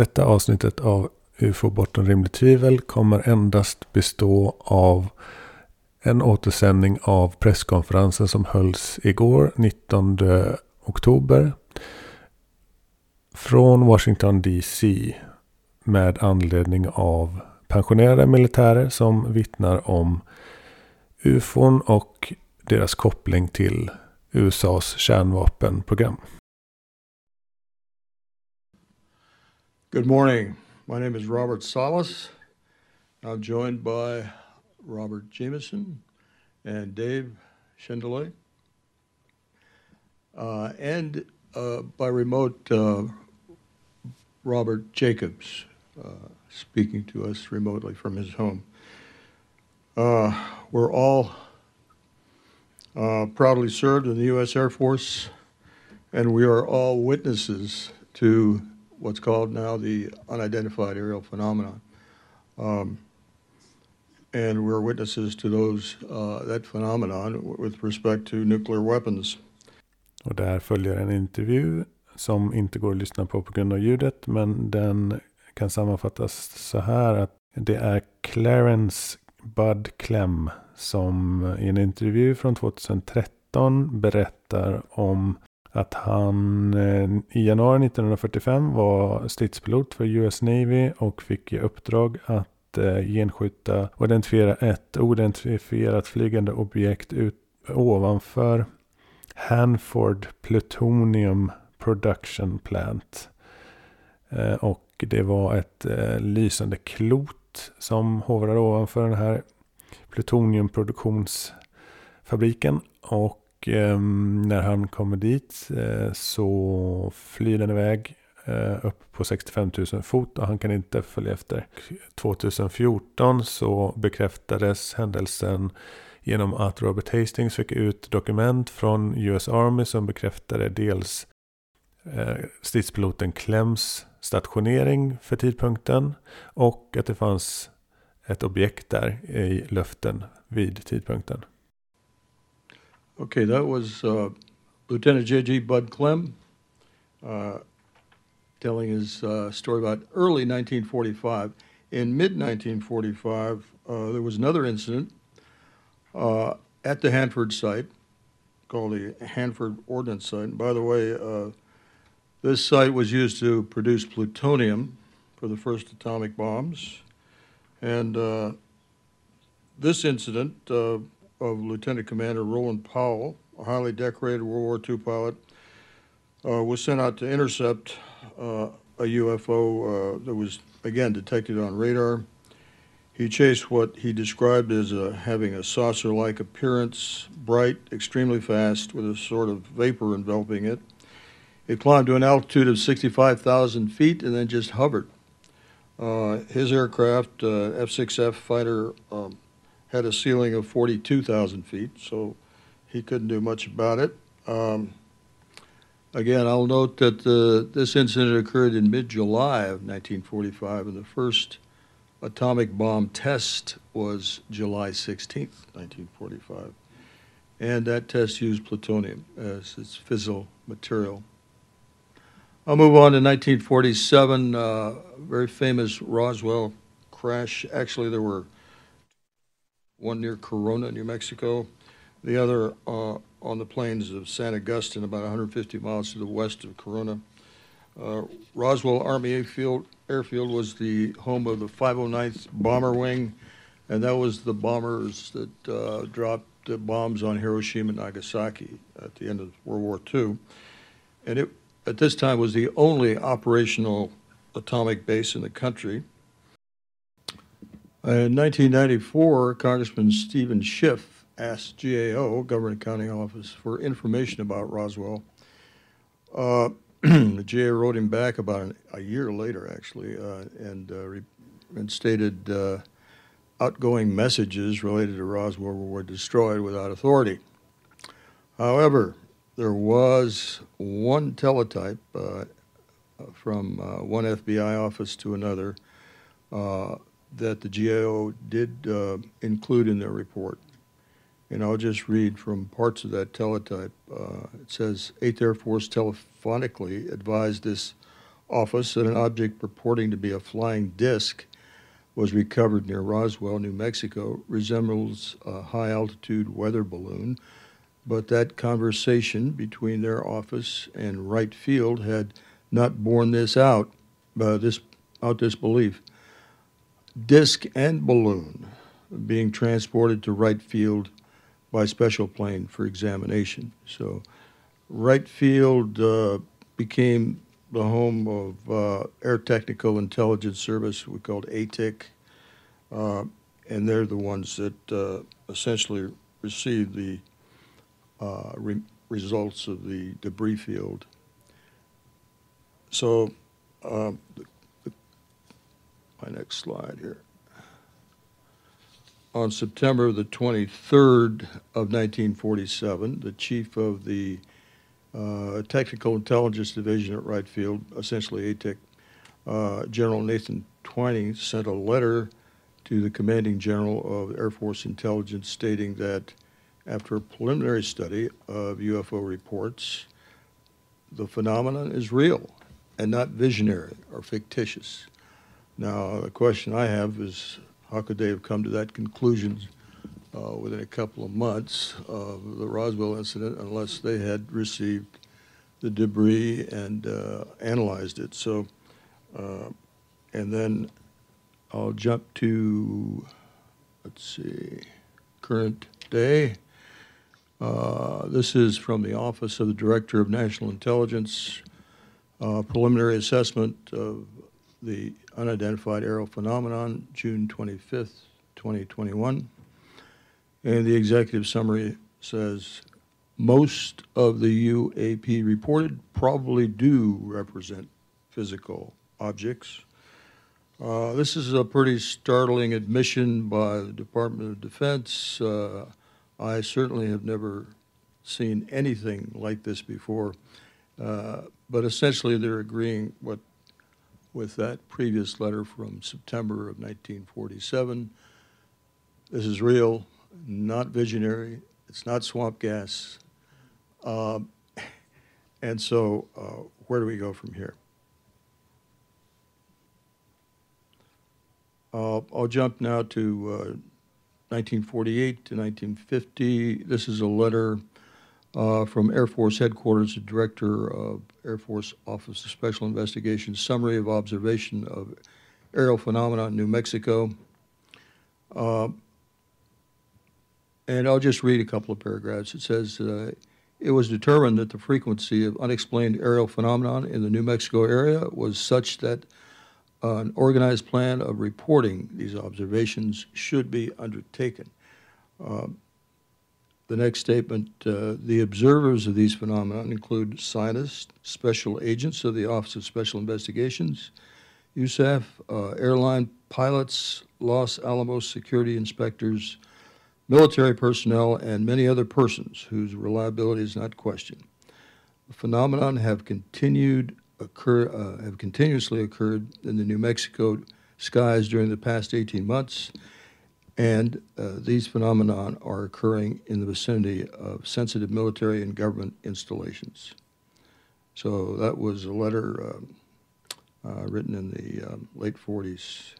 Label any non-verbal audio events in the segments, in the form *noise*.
Detta avsnittet av UFO bortom rimligt tvivel kommer endast bestå av en återsändning av presskonferensen som hölls igår 19 oktober från Washington DC med anledning av pensionerade militärer som vittnar om ufon och deras koppling till USAs kärnvapenprogram. Good morning. My name is Robert Salas. I'm joined by Robert Jamison and Dave Schindele. Uh, and uh, by remote, uh, Robert Jacobs uh, speaking to us remotely from his home. Uh, we're all uh, proudly served in the U.S. Air Force, and we are all witnesses to what's called now the unidentified aerial phenomenon. Um, and we're witnesses to those uh, that phenomenon with respect to nuclear weapons. Och där följer en intervju som inte går att lyssna på på grund av ljudet. Men den kan sammanfattas så här att det är Clarence Bud Clem som i en intervju från 2013 berättar om att han eh, i januari 1945 var stridspilot för US Navy och fick i uppdrag att eh, genskjuta och identifiera ett oidentifierat flygande objekt ut ovanför Hanford Plutonium Production Plant. Eh, och det var ett eh, lysande klot som hovrade ovanför den här plutoniumproduktionsfabriken. Och och eh, när han kommer dit eh, så flyr den iväg eh, upp på 65 000 fot och han kan inte följa efter. 2014 så bekräftades händelsen genom att Robert Hastings fick ut dokument från US Army som bekräftade dels eh, stridspiloten Clems stationering för tidpunkten och att det fanns ett objekt där i luften vid tidpunkten. Okay, that was uh, Lieutenant J.G. Bud Clem uh, telling his uh, story about early 1945. In mid 1945, uh, there was another incident uh, at the Hanford site called the Hanford Ordnance Site. And by the way, uh, this site was used to produce plutonium for the first atomic bombs. And this incident of Lieutenant Commander Roland Powell, a highly decorated World War II pilot, uh, was sent out to intercept uh, a UFO uh, that was, again, detected on radar. He chased what he described as a, having a saucer like appearance, bright, extremely fast, with a sort of vapor enveloping it. It climbed to an altitude of 65,000 feet and then just hovered. Uh, his aircraft, uh, F 6F fighter, um, had a ceiling of 42,000 feet, so he couldn't do much about it. Um, again, I'll note that the, this incident occurred in mid July of 1945, and the first atomic bomb test was July 16th, 1945. And that test used plutonium as its fissile material. I'll move on to 1947, uh, very famous Roswell crash. Actually, there were one near Corona, New Mexico, the other uh, on the plains of San Augustine, about 150 miles to the west of Corona. Uh, Roswell Army Airfield, Airfield was the home of the 509th Bomber Wing, and that was the bombers that uh, dropped the bombs on Hiroshima and Nagasaki at the end of World War II. And it, at this time, was the only operational atomic base in the country. In 1994, Congressman Steven Schiff asked GAO, Government Accounting Office, for information about Roswell. Uh, *clears throat* the GAO wrote him back about an, a year later, actually, uh, and, uh, re- and stated uh, outgoing messages related to Roswell were destroyed without authority. However, there was one teletype uh, from uh, one FBI office to another that the GAO did uh, include in their report. And I'll just read from parts of that teletype. Uh, it says 8th Air Force telephonically advised this office that an object purporting to be a flying disc was recovered near Roswell, New Mexico, resembles a high altitude weather balloon. But that conversation between their office and Wright Field had not borne this out, uh, this out this belief. Disc and balloon being transported to Wright Field by special plane for examination. So, Wright Field uh, became the home of uh, Air Technical Intelligence Service, we called ATIC, uh, and they're the ones that uh, essentially received the uh, re- results of the debris field. So, uh, the, the, my next slide here. On September the 23rd of 1947, the chief of the uh, Technical Intelligence Division at Wright Field, essentially ATIC, uh, General Nathan Twining sent a letter to the commanding general of Air Force Intelligence stating that after a preliminary study of UFO reports, the phenomenon is real and not visionary or fictitious. Now, the question I have is how could they have come to that conclusion uh, within a couple of months of the Roswell incident unless they had received the debris and uh, analyzed it. So, uh, and then I'll jump to, let's see, current day. Uh, this is from the Office of the Director of National Intelligence, uh, preliminary assessment of the unidentified aerial phenomenon, June 25th, 2021. And the executive summary says most of the UAP reported probably do represent physical objects. Uh, this is a pretty startling admission by the Department of Defense. Uh, I certainly have never seen anything like this before. Uh, but essentially, they're agreeing what, with that previous letter from September of 1947. This is real not visionary, it's not swamp gas. Um, *laughs* and so, uh, where do we go from here? Uh, I'll jump now to uh, 1948 to 1950. This is a letter uh, from Air Force Headquarters, the Director of Air Force Office of Special Investigations, summary of observation of aerial phenomena in New Mexico. Uh, and I'll just read a couple of paragraphs. It says, uh, it was determined that the frequency of unexplained aerial phenomenon in the New Mexico area was such that uh, an organized plan of reporting these observations should be undertaken. The next statement, uh, the observers of these phenomena include scientists, special agents of the Office of Special Investigations, USAF, uh, airline pilots, Los Alamos security inspectors, military personnel, and many other persons whose reliability is not questioned. The phenomenon have continued occur uh, have continuously occurred in the New Mexico skies during the past 18 months, and uh, these phenomena are occurring in the vicinity of sensitive military and government installations. So that was a letter uh, uh written in the um, late 40s.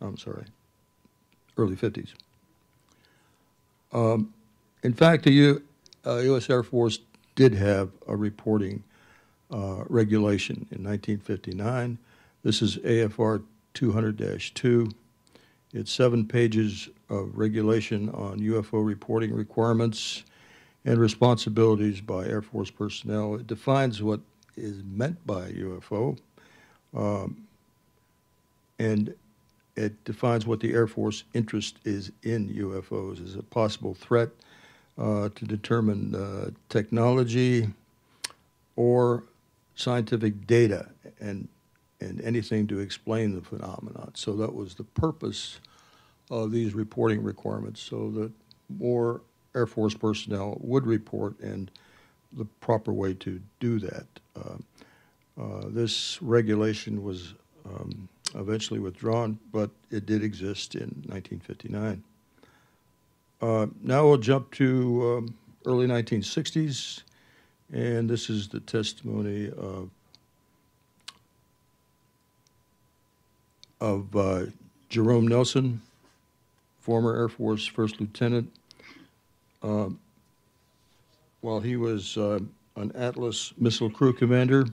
I'm sorry, early 50s. Um, in fact, the U, uh, U.S. Air Force did have a reporting uh, regulation in 1959. This is AFR 200-2. It's seven pages of regulation on UFO reporting requirements and responsibilities by Air Force personnel. It defines what is meant by UFO, um, and it defines what the Air Force interest is in UFOs as a possible threat uh, to determine uh, technology or scientific data and and anything to explain the phenomenon. So that was the purpose of these reporting requirements, so that more Air Force personnel would report and the proper way to do that. Uh, uh this regulation was um, eventually withdrawn, but it did exist in 1959. Uh, now we'll jump to um, early 1960s, and this is the testimony of of uh, Jerome Nelson, former Air Force First Lieutenant. Uh, while he was uh, an Atlas missile crew commander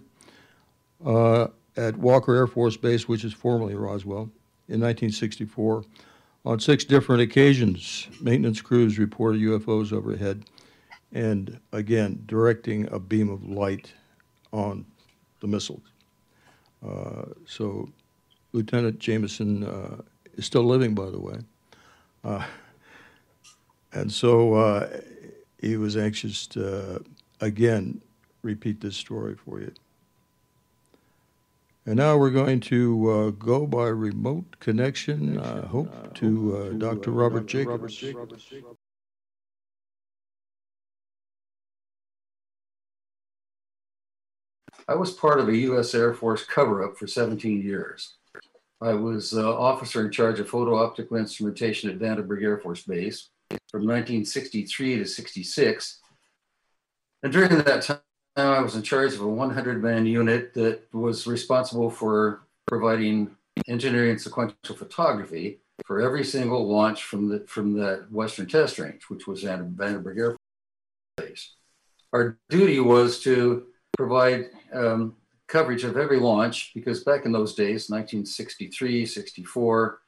uh, at Walker Air Force Base, which is formerly Roswell, in 1964. On six different occasions, maintenance crews reported UFOs overhead and again directing a beam of light on the missiles. Uh, so Lieutenant Jamison uh, is still living, by the way. Uh, and so uh, he was anxious to, again, repeat this story for you. And now we're going to uh, go by remote connection, I hope, to uh, Dr. Robert Jacobs. I was part of a U.S. Air Force cover up for 17 years. I was uh, officer in charge of photo optical instrumentation at Vandenberg Air Force Base from 1963 to 66. And during that time, I was in charge of a 100 man unit that was responsible for providing engineering sequential photography for every single launch from the from the Western Test Range, which was at Vandenberg Air Force Base. Our duty was to provide um, coverage of every launch because back in those days, 1963, 64,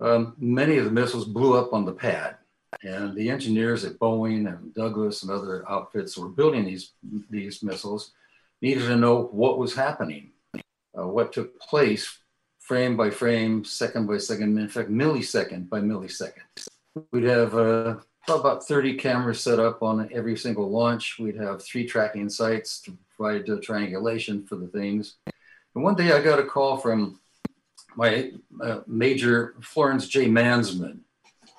um, many of the missiles blew up on the pad. And the engineers at Boeing and Douglas and other outfits that were building these, these missiles needed to know what was happening, uh, what took place frame by frame, second by second, in fact, millisecond by millisecond. We'd have uh, about 30 cameras set up on every single launch. We'd have three tracking sites to provide uh, triangulation for the things. And one day I got a call from my uh, Major Florenz J. Mansmann,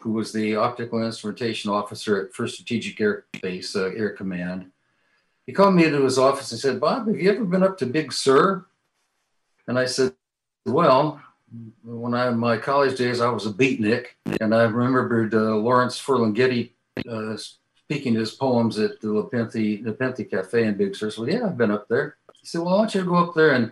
who was the optical instrumentation officer at First Strategic Air Base uh, Air Command. He called me into his office and said, Bob, have you ever been up to Big Sur? And I said, well, when I in my college days, I was a beatnik, and I remembered uh, Lawrence Ferlinghetti uh, speaking his poems at the Nepenthe, Nepenthe Cafe in Big Sur. So, yeah, I've been up there. He said, well, I want you to go up there and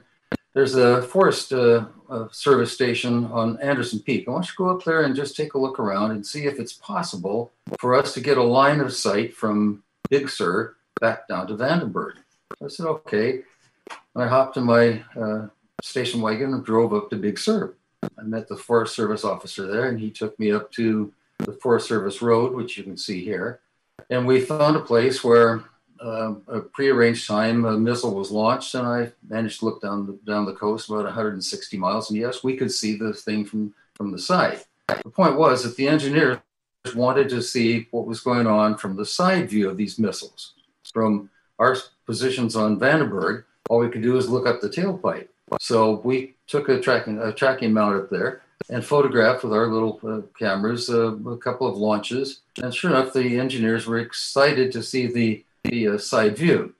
there's a forest uh, service station on Anderson Peak. I want you to go up there and just take a look around and see if it's possible for us to get a line of sight from Big Sur back down to Vandenberg. I said, okay. I hopped in my uh, station wagon and drove up to Big Sur. I met the Forest Service officer there, and he took me up to the Forest Service Road, which you can see here. And we found a place where uh, a prearranged time a missile was launched, and I managed to look down the, down the coast about 160 miles. And yes, we could see the thing from, from the side. The point was that the engineers wanted to see what was going on from the side view of these missiles. From our positions on Vandenberg, all we could do is look up the tailpipe. So we took a tracking a tracking mount up there and photographed with our little uh, cameras uh, a couple of launches. And sure enough, the engineers were excited to see the the uh, side view.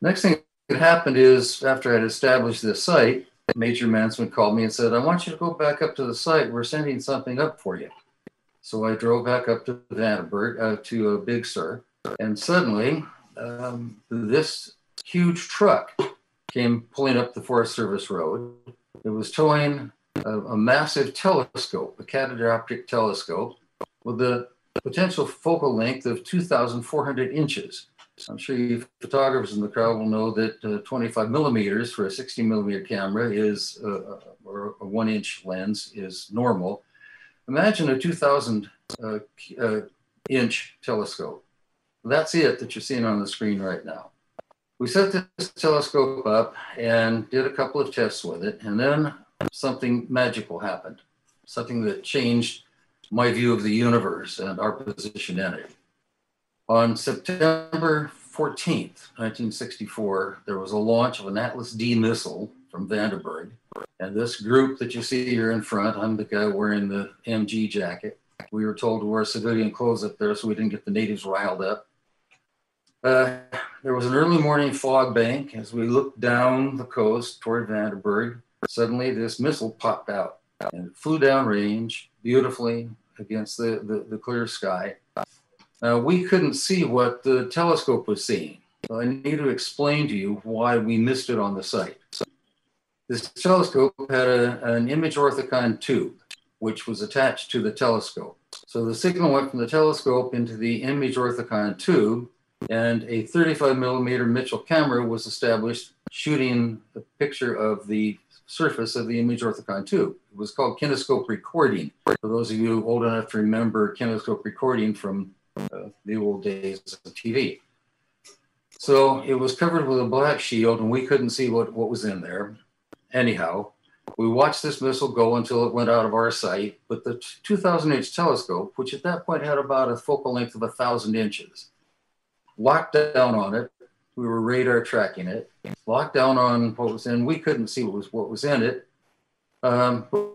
Next thing that happened is after I had established this site, Major Mansmann called me and said, "I want you to go back up to the site. We're sending something up for you." So I drove back up to Vandenberg uh, to a Big Sur, and suddenly um, this huge truck came pulling up the Forest Service Road. It was towing a, a massive telescope, a catadioptric telescope, with a potential focal length of 2,400 inches. I'm sure you photographers in the crowd will know that uh, 25 millimeters for a 60 millimeter camera is, uh, uh, or a one inch lens is normal. Imagine a 2,000 uh, uh, inch telescope. That's it that you're seeing on the screen right now we set this telescope up and did a couple of tests with it, and then something magical happened, something that changed my view of the universe and our position in it. On September 14th, 1964, there was a launch of an Atlas D missile from Vandenberg. And this group that you see here in front, I'm the guy wearing the MG jacket. We were told to wear civilian clothes up there so we didn't get the natives riled up. Uh, there was an early morning fog bank as we looked down the coast toward Vandenberg. Suddenly, this missile popped out and flew down range beautifully against the, the, the clear sky. Now, we couldn't see what the telescope was seeing. So I need to explain to you why we missed it on the site. This telescope had a, an image orthicon tube, which was attached to the telescope. So the signal went from the telescope into the image orthicon tube, and a 35 millimeter Mitchell camera was established shooting a picture of the surface of the image orthicon tube. It was called kinescope recording. For those of you old enough to remember kinescope recording from uh, the old days of TV. So it was covered with a black shield and we couldn't see what, what was in there. Anyhow, we watched this missile go until it went out of our sight, but the 2000 inch telescope, which at that point had about a focal length of a thousand inches, locked down on it. We were radar tracking it, locked down on what was in. We couldn't see what was what was in it. Um, but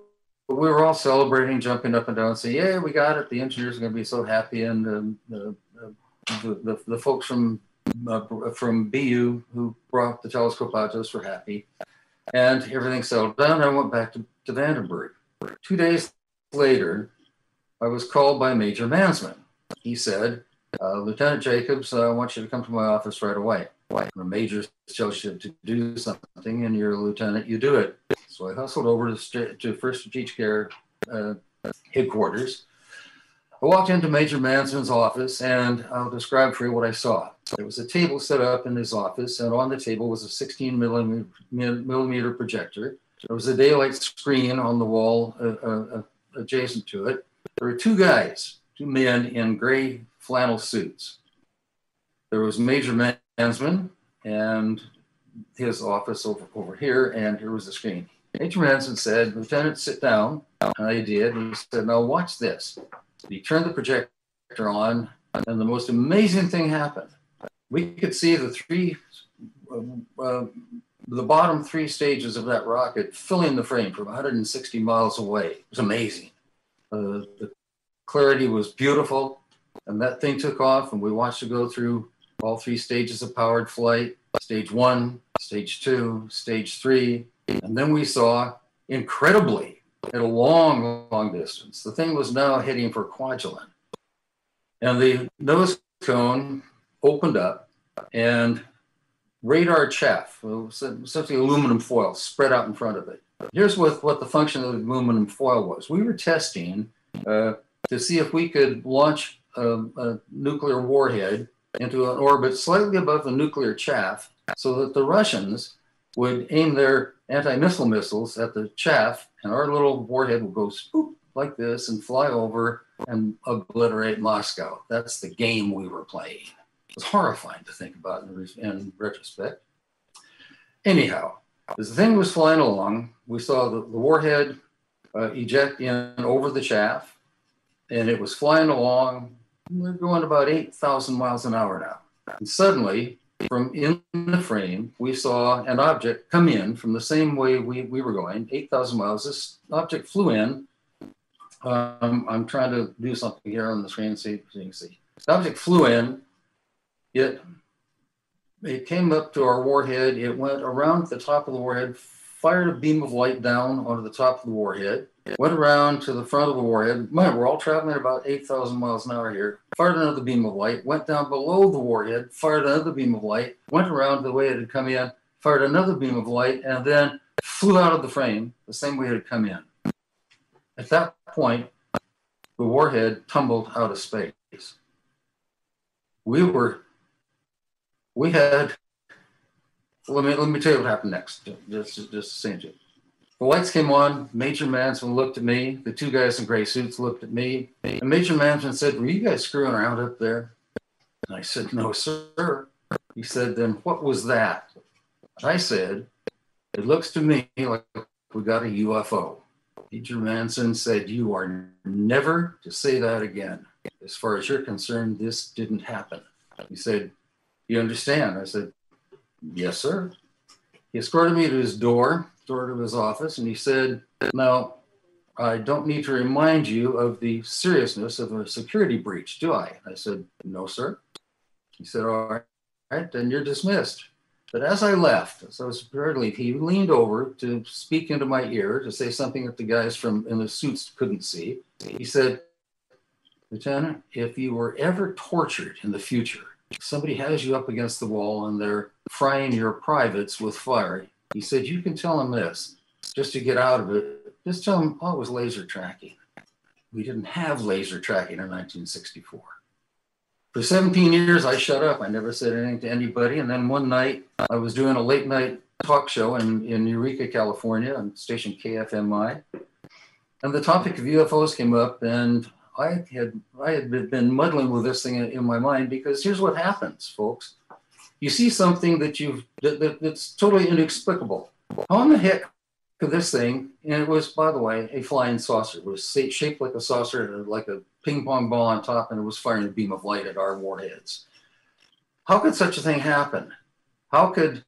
we were all celebrating, jumping up and down, saying, "Yeah, we got it! The engineers are going to be so happy." And um, the, the, the, the folks from uh, from BU who brought the telescope out to us were happy and everything settled down. I went back to, to Vandenberg. Two days later, I was called by Major Mansmann. He said, uh, Lieutenant Jacobs, uh, I want you to come to my office right away. A major tells you to do something and you're a lieutenant, you do it. So I hustled over to, to First Strategic Air uh, headquarters. I walked into Major Mansmann's office and I'll describe for you what I saw. There was a table set up in his office, and on the table was a 16 millimeter, millimeter projector. There was a daylight screen on the wall uh, uh, uh, adjacent to it. There were two guys, two men in gray flannel suits. There was Major Mansmann and his office over, over here, and here was the screen. Major Mansmann said, Lieutenant, sit down. And I did. And He said, Now watch this. He turned the projector on, and the most amazing thing happened we could see the three, uh, uh, the bottom three stages of that rocket filling the frame from 160 miles away. It was amazing. Uh, the clarity was beautiful, and that thing took off, and we watched it go through all three stages of powered flight stage one, stage two, stage three. And then we saw, incredibly, at a long, long distance, the thing was now heading for Kwajalein. And the nose cone opened up and radar chaff, essentially aluminum foil, spread out in front of it. Here's what, what the function of the aluminum foil was. We were testing uh, to see if we could launch a, nuclear warhead into an orbit slightly above the nuclear chaff so that the Russians would aim their anti-missile missiles at the chaff and our little warhead would go spoop like this and fly over and obliterate Moscow. That's the game we were playing was horrifying to think about in, in retrospect. Anyhow, as the thing was flying along, we saw the, the warhead uh, eject in over the chaff, and it was flying along. We're going about 8,000 miles an hour now. And suddenly, from in the frame, we saw an object come in from the same way we, we were going, 8,000 miles. This object flew in. Um, I'm trying to do something here on the screen so you can see. The object flew in, it it came up to our warhead. It went around the top of the warhead, fired a beam of light down onto the top of the warhead, went around to the front of the warhead. We're all traveling at about 8,000 miles an hour here. Fired another beam of light, went down below the warhead, fired another beam of light, went around the way it had come in, fired another beam of light, and then flew out of the frame the same way it had come in. At that point, the warhead tumbled out of space. We were we had let me let me tell you what happened next. Just just to you. The lights came on. Major Manson looked at me. The two guys in gray suits looked at me. And Major Manson said, "Were you guys screwing around up there?" And I said, "No, sir." He said, "Then what was that?" And I said, "It looks to me like we got a UFO." Major Manson said, "You are never to say that again. As far as you're concerned, this didn't happen." He said, you understand? I said, Yes, sir. He escorted me to his door, door to his office, and he said, Now, I don't need to remind you of the seriousness of a security breach, do I? I said, No, sir. He said, All right, then you're dismissed. But as I left, as I was prepared to leave, he leaned over to speak into my ear to say something that the guys from in the suits couldn't see. He said, Lieutenant, if you were ever tortured in the future, somebody has you up against the wall and they're frying your privates with fire, He said, You can tell him this just to get out of it. Just tell him, oh, it was laser tracking. We didn't have laser tracking in 1964. For 17 years, I shut up. I never said anything to anybody. And then one night, I was doing a late night talk show in, in Eureka, California, on station KFMI. And the topic of UFOs came up, and I had I had been muddling with this thing in, in my mind because here's what happens, folks. You see something that you've that, that, that's totally inexplicable. How in the heck could this thing? And it was, by the way, a flying saucer. It was shaped like a saucer, like a ping pong ball on top, and it was firing a beam of light at our warheads. How could such a thing happen? How could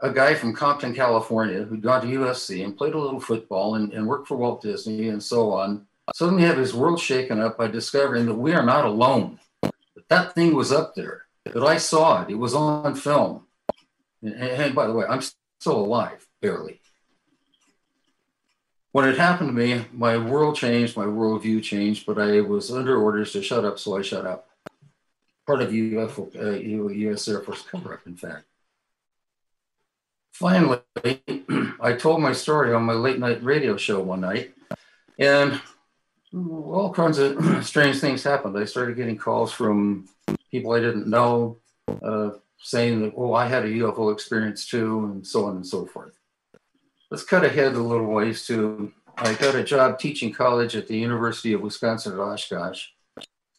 a guy from Compton, California, who'd gone to USC and played a little football and, and worked for Walt Disney and so on, suddenly have his world shaken up by discovering that we are not alone. That that thing was up there, that I saw it, it was on film. And, and by the way, I'm still alive, barely. When it happened to me, my world changed, my worldview changed, but I was under orders to shut up, so I shut up. Part of UFO, uh, U.S. Air Force cover-up, in fact. Finally, *clears throat* I told my story on my late night radio show one night, and all kinds of *clears throat* strange things happened. I started getting calls from people I didn't know uh, saying that, oh, I had a UFO experience too, and so on and so forth. Let's cut ahead a little ways to I got a job teaching college at the University of Wisconsin at Oshkosh.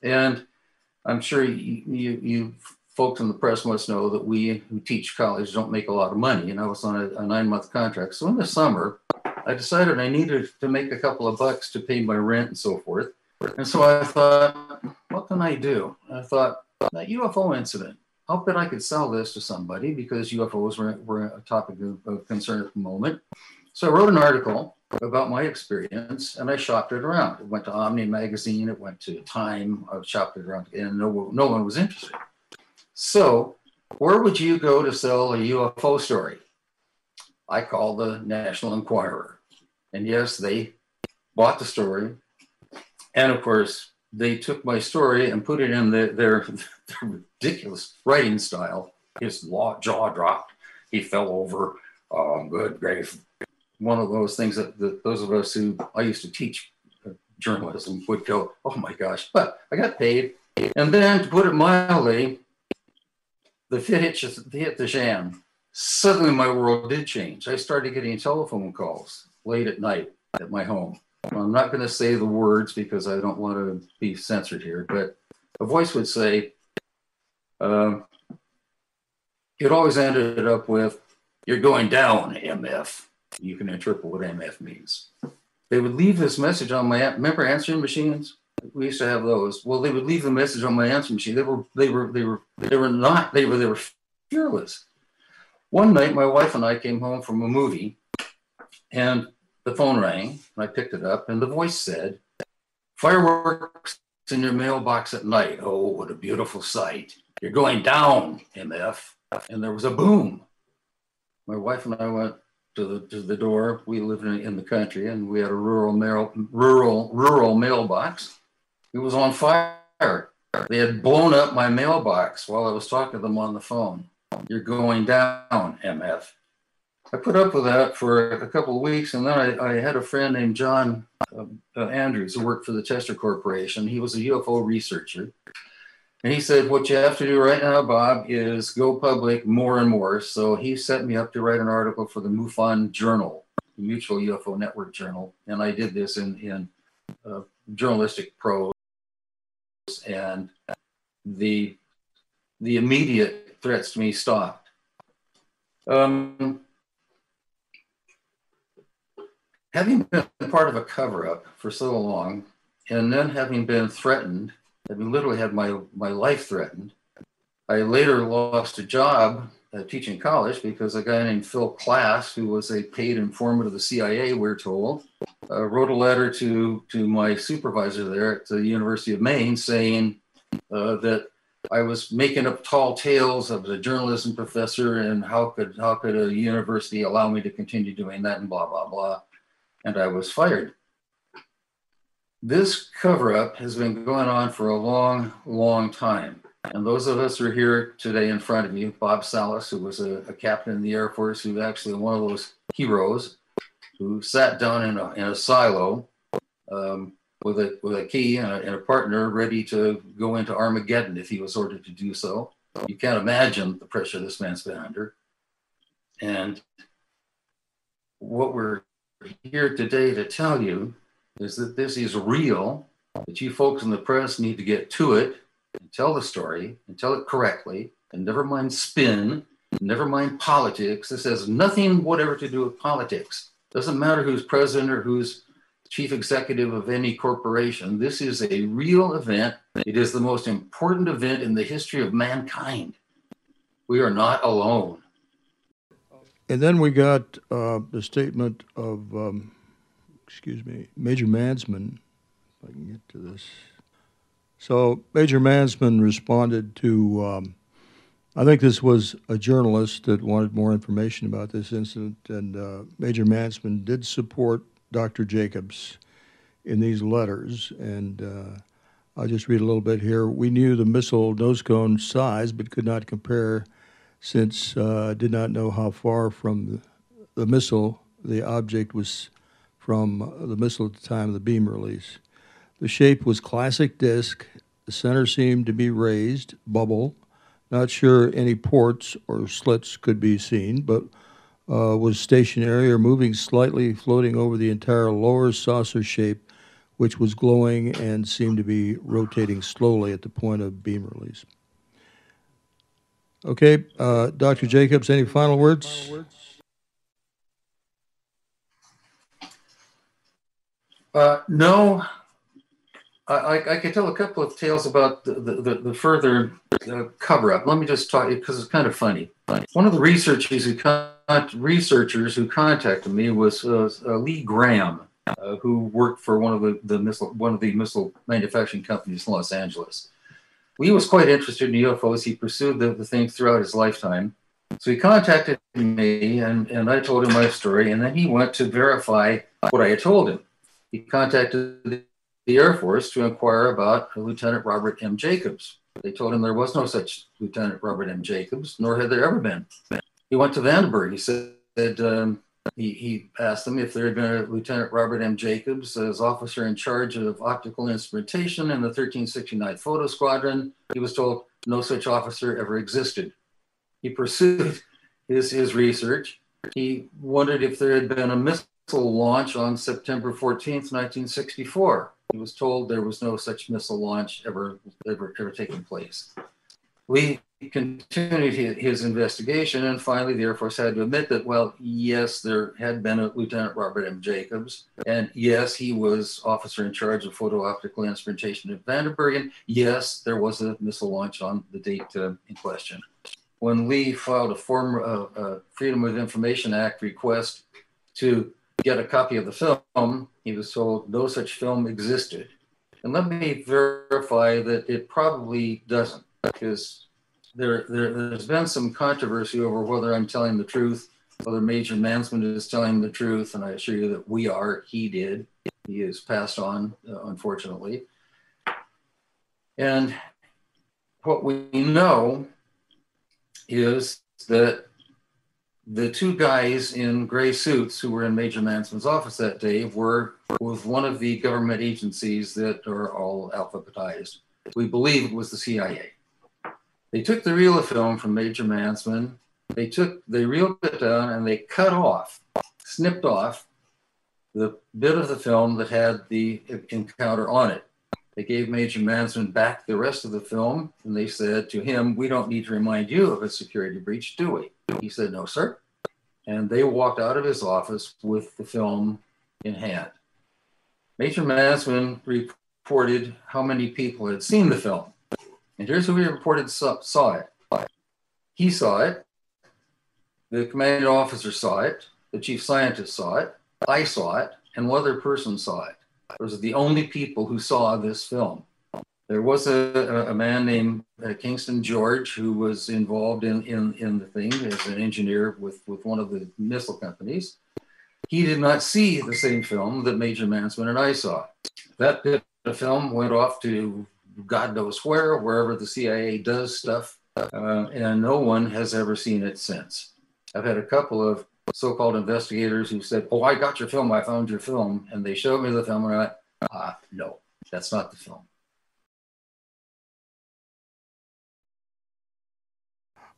And I'm sure you, you, you folks in the press must know that we who teach college don't make a lot of money. And I was on a, a nine month contract. So in the summer, I decided I needed to make a couple of bucks to pay my rent and so forth. And so I thought, what can I do? I thought, that UFO incident, how bet I could sell this to somebody because UFOs were, were a topic of, of concern at the moment. So I wrote an article about my experience and I shopped it around. It went to Omni magazine, it went to Time, I shopped it around, and no, no one was interested. So, where would you go to sell a UFO story? I called the National Enquirer. And yes, they bought the story. And of course, they took my story and put it in the, their, *laughs* their ridiculous writing style. His jaw dropped. He fell over. Oh, good grief. One of those things that, that those of us who I used to teach uh, journalism would go, oh my gosh. But I got paid. And then to put it mildly, the fit hit, hit the jam. Suddenly, my world did change. I started getting telephone calls late at night at my home. I'm not going to say the words because I don't want to be censored here, but a voice would say, uh, it always ended up with, You're going down, MF. You can interpret what MF means. They would leave this message on my, remember answering machines? we used to have those. Well, they would leave the message on my answering machine. They were they were they were they were not they were they were fearless. One night, my wife and I came home from a movie, and the phone rang. And I picked it up, and the voice said, "Fireworks in your mailbox at night. Oh, what a beautiful sight! You're going down, MF." And there was a boom. My wife and I went to the to the door. We lived in, in the country, and we had a rural mail rural rural mailbox. It was on fire. They had blown up my mailbox while I was talking to them on the phone. You're going down, MF. I put up with that for a couple of weeks, and then I, I had a friend named John uh, uh, Andrews who worked for the Testor Corporation. He was a UFO researcher. And he said, What you have to do right now, Bob, is go public more and more. So he set me up to write an article for the MUFON Journal, the Mutual UFO Network Journal. And I did this in, in uh, journalistic prose and the the immediate threats to me stopped. Um, having been part of a cover-up for so long, and then having been threatened, having literally had my my life threatened, I later lost a job uh, teaching college because a guy named Phil Klass, who was a paid informant of the CIA, we're told, uh, wrote a letter to to my supervisor there at the University of Maine saying uh, that I was making up tall tales of a journalism professor and how could how could a university allow me to continue doing that and blah blah blah, and I was fired. This cover up has been going on for a long, long time. And those of us who are here today in front of you, Bob Salas, who was a, a captain in the Air Force, who actually one of those heroes who sat down in a, in a silo um, with, a, with a key and a, and a partner ready to go into Armageddon if he was ordered to do so. You can't imagine the pressure this man's been under. And what we're here today to tell you is that this is real, that you folks in the press need to get to it and tell the story and tell it correctly and never mind spin, never mind politics. This has nothing whatever to do with politics. Doesn't matter who's president or who's chief executive of any corporation. This is a real event. It is the most important event in the history of mankind. We are not alone. And then we got uh, the statement of, um, excuse me, Major Mansmann. If I can get to this. So Major Mansmann responded to, um, I think this was a journalist that wanted more information about this incident, and uh, Major Mansmann did support Dr. Jacobs in these letters, and uh, I'll just read a little bit here. We knew the missile nose cone size, but could not compare since uh, did not know how far from the, the missile the object was from the missile at the time of the beam release. The shape was classic disc. The center seemed to be raised, bubble. Not sure any ports or slits could be seen, but uh, was stationary or moving slightly, floating over the entire lower saucer shape, which was glowing and seemed to be rotating slowly at the point of beam release. Okay, uh, Dr. Jacobs, any final words? Uh, no, I, I, I could tell a couple of tales about the, the, the further uh, cover up. Let me just talk because it's kind of funny. One of the researchers who con- researchers who contacted me was uh, Lee Graham, uh, who worked for one of the, the missile one of the missile manufacturing companies in Los Angeles. He was quite interested in UFOs. He pursued the, the thing throughout his lifetime. So he contacted me and, and I told him my story. And then he went to verify what I had told him. He contacted the Air Force to inquire about Lieutenant Robert M. Jacobs. They told him there was no such Lieutenant Robert M. Jacobs, nor had there ever been. He went to Vandenberg. He said, um, he, he asked them if there had been a Lieutenant Robert M. Jacobs as officer in charge of optical instrumentation in the 1369th Photo Squadron. He was told no such officer ever existed. He pursued his, his research. He wondered if there had been a missile launch on September 14th, 1964. He was told there was no such missile launch ever, ever, ever taking place. We continued his, investigation, and finally, the Air Force had to admit that, well, yes, there had been a Lieutenant Robert M. Jacobs, and yes, he was officer in charge of photo optical instrumentation at Vandenberg, and yes, there was a missile launch on the date uh, in question. When Lee filed a form, uh, uh, Freedom of Information Act request to get a copy of the film, he was told no such film existed. And let me verify that it probably doesn't, because there, there, there's been some controversy over whether I'm telling the truth, whether Major Mansmann is telling the truth, and I assure you that we are. He did. He is passed on, uh, unfortunately. And what we know is that the two guys in gray suits who were in Major Mansmann's office that day were with one of the government agencies that are all alphabetized. We believe it was the CIA. They took the reel of film from Major Mansmann. They took, they reeled it down and they cut off, snipped off the bit of the film that had the encounter on it. They gave Major Mansmann back the rest of the film and they said to him, We don't need to remind you of a security breach, do we? He said, No, sir. And they walked out of his office with the film in hand. Major Mansmann reported how many people had seen the film. And here's who he reported saw, saw it. He saw it. The commanding officer saw it. The chief scientist saw it. I saw it. And one other person saw it. Those are the only people who saw this film. There was a, a man named uh, Kingston George who was involved in, in, in the thing as an engineer with, with one of the missile companies. He did not see the same film that Major Mansmann and I saw. That bit of film went off to God knows where, wherever the CIA does stuff, uh, and no one has ever seen it since. I've had a couple of so-called investigators who said, "Oh, I got your film. I found your film," and they showed me the film, and I, went, ah, no, that's not the film.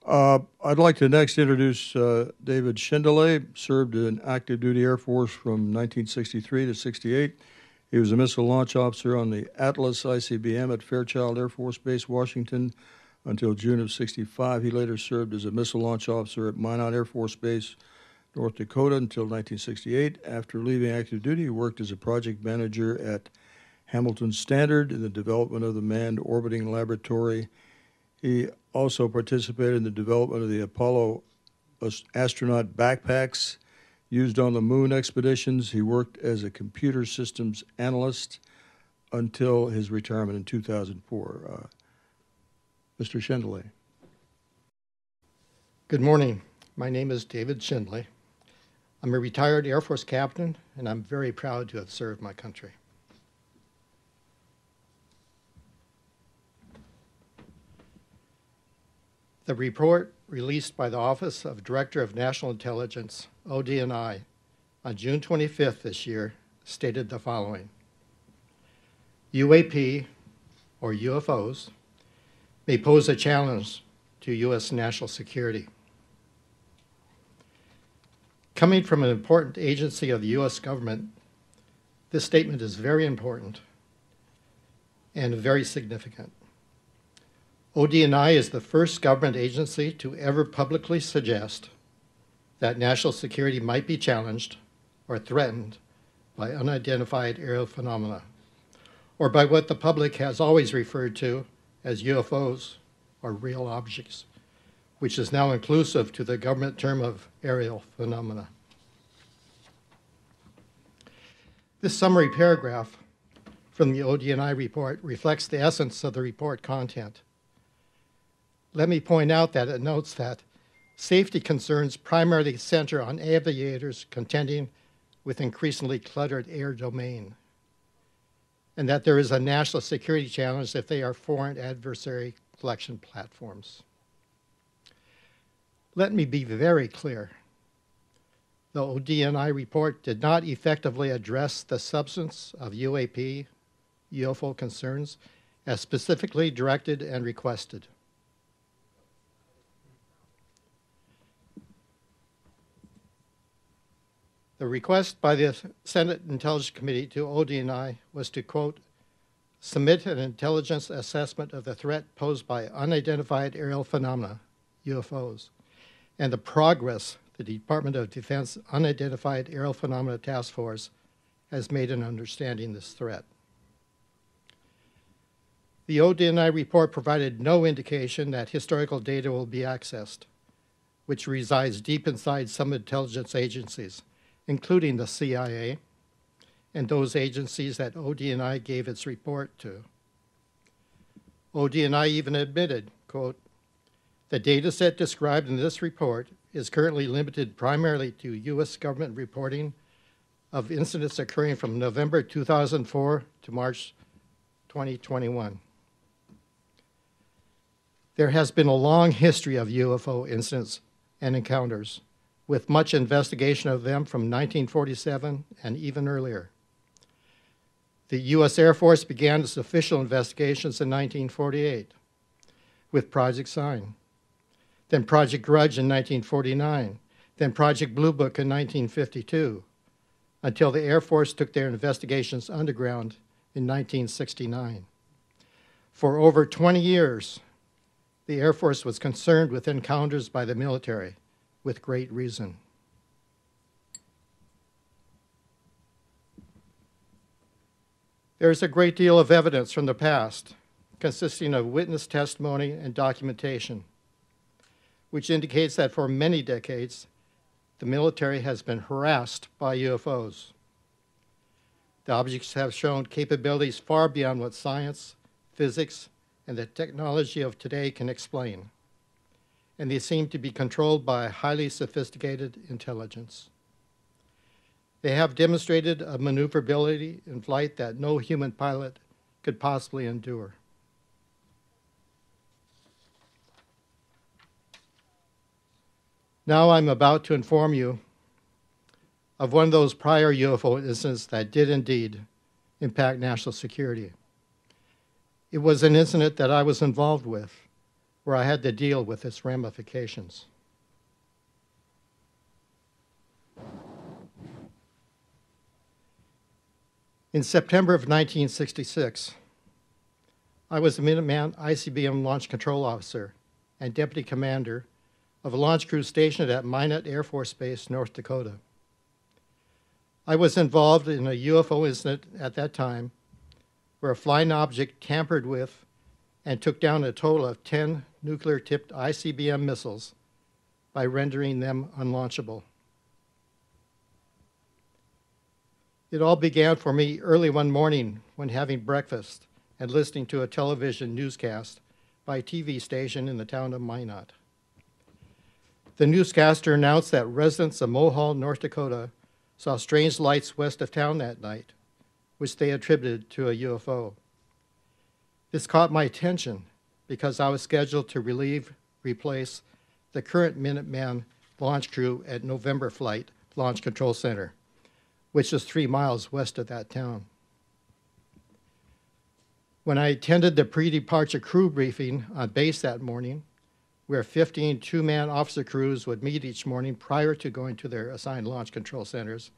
Uh, I'd like to next introduce uh, David Schindele, served in active duty Air Force from 1963 to 68. He was a missile launch officer on the Atlas ICBM at Fairchild Air Force Base, Washington, until June of 65. He later served as a missile launch officer at Minot Air Force Base, North Dakota, until 1968. After leaving active duty, he worked as a project manager at Hamilton Standard in the development of the Manned Orbiting Laboratory. He also participated in the development of the Apollo astronaut backpacks used on the moon expeditions. He worked as a computer systems analyst until his retirement in 2004. Uh, Mr. Schindele. Good morning. My name is David Schindele. I'm a retired Air Force captain, and I'm very proud to have served my country. The report released by the Office of Director of National Intelligence, ODNI, on June 25th this year stated the following UAP, or UFOs, may pose a challenge to U.S. national security. Coming from an important agency of the U.S. government, this statement is very important and very significant. ODNI is the first government agency to ever publicly suggest that national security might be challenged or threatened by unidentified aerial phenomena, or by what the public has always referred to as UFOs or real objects, which is now inclusive to the government term of aerial phenomena. This summary paragraph from the ODNI report reflects the essence of the report content let me point out that it notes that safety concerns primarily center on aviators contending with increasingly cluttered air domain, and that there is a national security challenge if they are foreign adversary collection platforms. Let me be very clear. The ODNI report did not effectively address the substance of UAP, UFO concerns, as specifically directed and requested. The request by the Senate Intelligence Committee to ODNI was to, quote, submit an intelligence assessment of the threat posed by unidentified aerial phenomena, UFOs, and the progress the Department of Defense Unidentified Aerial Phenomena Task Force has made in understanding this threat. The ODNI report provided no indication that historical data will be accessed, which resides deep inside some intelligence agencies including the CIA and those agencies that ODNI gave its report to. ODNI even admitted, quote, the data set described in this report is currently limited primarily to U.S. government reporting of incidents occurring from November 2004 to March 2021. There has been a long history of UFO incidents and encounters with much investigation of them from 1947 and even earlier. The U.S. Air Force began its official investigations in 1948 with Project Sign, then Project Grudge in 1949, then Project Blue Book in 1952, until the Air Force took their investigations underground in 1969. For over 20 years, the Air Force was concerned with encounters by the military with great reason. There is a great deal of evidence from the past, consisting of witness testimony and documentation, which indicates that for many decades, the military has been harassed by UFOs. The objects have shown capabilities far beyond what science, physics, and the technology of today can explain and they seem to be controlled by highly sophisticated intelligence. They have demonstrated a maneuverability in flight that no human pilot could possibly endure. Now I'm about to inform you of one of those prior UFO incidents that did indeed impact national security. It was an incident that I was involved with where I had to deal with its ramifications. In September of 1966, I was the Minuteman ICBM Launch Control Officer and Deputy Commander of a launch crew stationed at Minot Air Force Base, North Dakota. I was involved in a UFO incident at that time where a flying object tampered with and took down a total of 10 nuclear tipped ICBM missiles by rendering them unlaunchable. It all began for me early one morning when having breakfast and listening to a television newscast by a TV station in the town of Minot. The newscaster announced that residents of Mohall, North Dakota, saw strange lights west of town that night, which they attributed to a UFO. This caught my attention because I was scheduled to relieve, replace the current Minuteman launch crew at November Flight Launch Control Center, which is three miles west of that town. When I attended the pre departure crew briefing on base that morning, where 15 two man officer crews would meet each morning prior to going to their assigned launch control centers,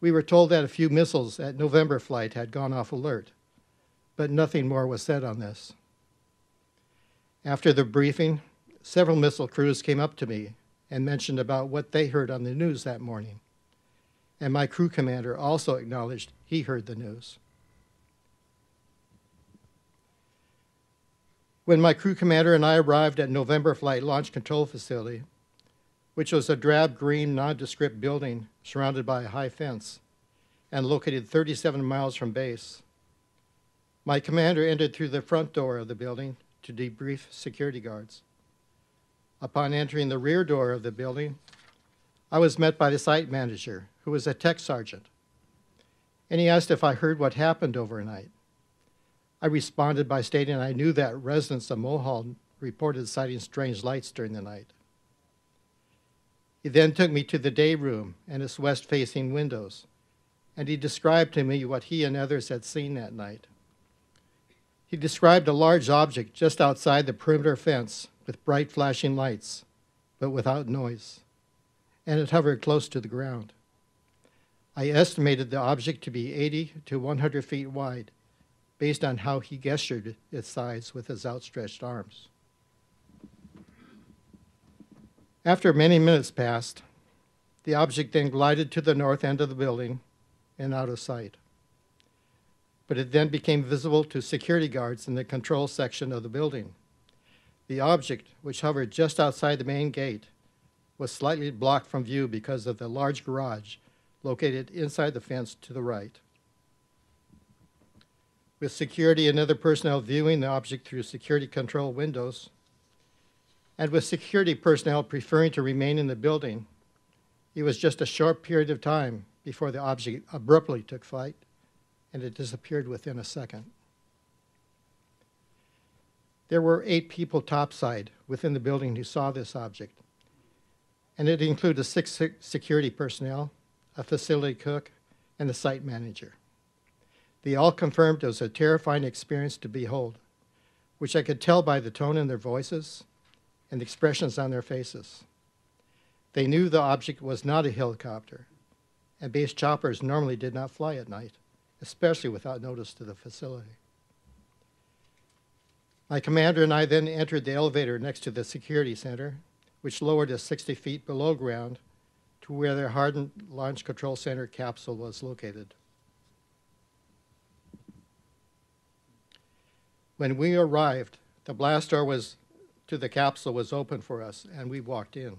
we were told that a few missiles at November flight had gone off alert, but nothing more was said on this. After the briefing, several missile crews came up to me and mentioned about what they heard on the news that morning. And my crew commander also acknowledged he heard the news. When my crew commander and I arrived at November Flight Launch Control Facility, which was a drab green nondescript building surrounded by a high fence and located 37 miles from base, my commander entered through the front door of the building to debrief security guards. Upon entering the rear door of the building, I was met by the site manager, who was a tech sergeant, and he asked if I heard what happened overnight. I responded by stating I knew that residents of Mohall reported sighting strange lights during the night. He then took me to the day room and its west facing windows, and he described to me what he and others had seen that night. He described a large object just outside the perimeter fence with bright flashing lights, but without noise, and it hovered close to the ground. I estimated the object to be 80 to 100 feet wide based on how he gestured its size with his outstretched arms. After many minutes passed, the object then glided to the north end of the building and out of sight. But it then became visible to security guards in the control section of the building. The object, which hovered just outside the main gate, was slightly blocked from view because of the large garage located inside the fence to the right with security and other personnel viewing the object through security control windows, and with security personnel preferring to remain in the building. It was just a short period of time before the object abruptly took flight, and it disappeared within a second. There were eight people topside within the building who saw this object, and it included six security personnel, a facility cook, and the site manager. They all confirmed it was a terrifying experience to behold, which I could tell by the tone in their voices and the expressions on their faces. They knew the object was not a helicopter, and base choppers normally did not fly at night, especially without notice to the facility. My commander and I then entered the elevator next to the security center, which lowered us 60 feet below ground to where the hardened launch control center capsule was located. When we arrived, the blast door was to the capsule was open for us, and we walked in.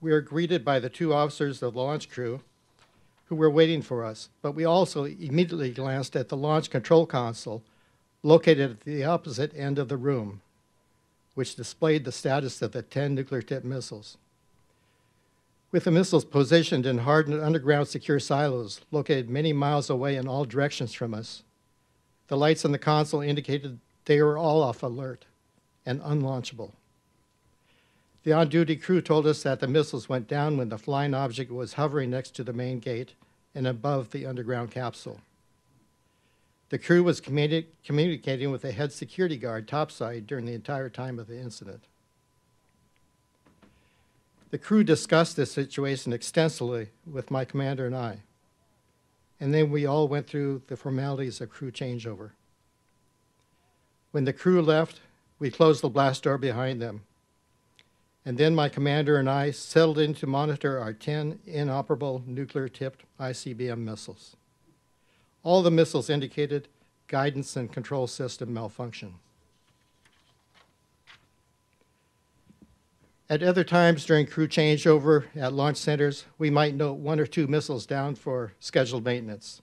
We were greeted by the two officers of the launch crew who were waiting for us, but we also immediately glanced at the launch control console located at the opposite end of the room, which displayed the status of the 10 nuclear tipped missiles. With the missiles positioned in hardened underground secure silos located many miles away in all directions from us, the lights on the console indicated they were all off alert and unlaunchable. The The on duty crew told us that the missiles went down when the flying object was hovering next to the main gate and above the underground capsule. The crew was communi- communicating with the head security guard topside during the entire time of the incident. The crew discussed this situation extensively with my commander and I, and then we all went through the formalities of crew changeover. When the crew left, we closed the blast door behind them, and then my commander and I settled in to monitor our 10 inoperable nuclear tipped ICBM missiles. All the missiles indicated guidance and control system malfunction. At other times during crew changeover at launch centers, we might note one or two missiles down for scheduled maintenance.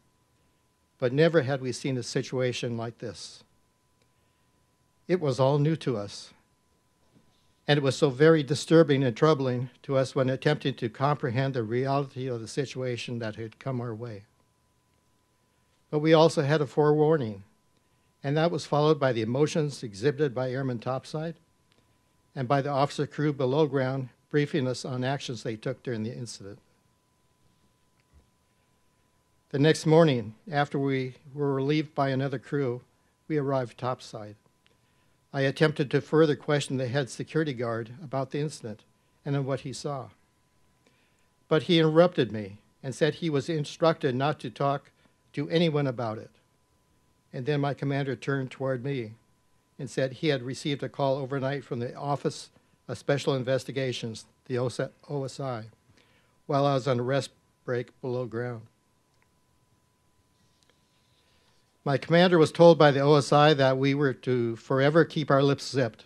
But never had we seen a situation like this. It was all new to us. And it was so very disturbing and troubling to us when attempting to comprehend the reality of the situation that had come our way. But we also had a forewarning, and that was followed by the emotions exhibited by Airman Topside and by the officer crew below ground briefing us on actions they took during the incident. The next morning, after we were relieved by another crew, we arrived topside. I attempted to further question the head security guard about the incident and on what he saw. But he interrupted me and said he was instructed not to talk to anyone about it. And then my commander turned toward me and said he had received a call overnight from the Office of Special Investigations, the OSI, while I was on a rest break below ground. My commander was told by the OSI that we were to forever keep our lips zipped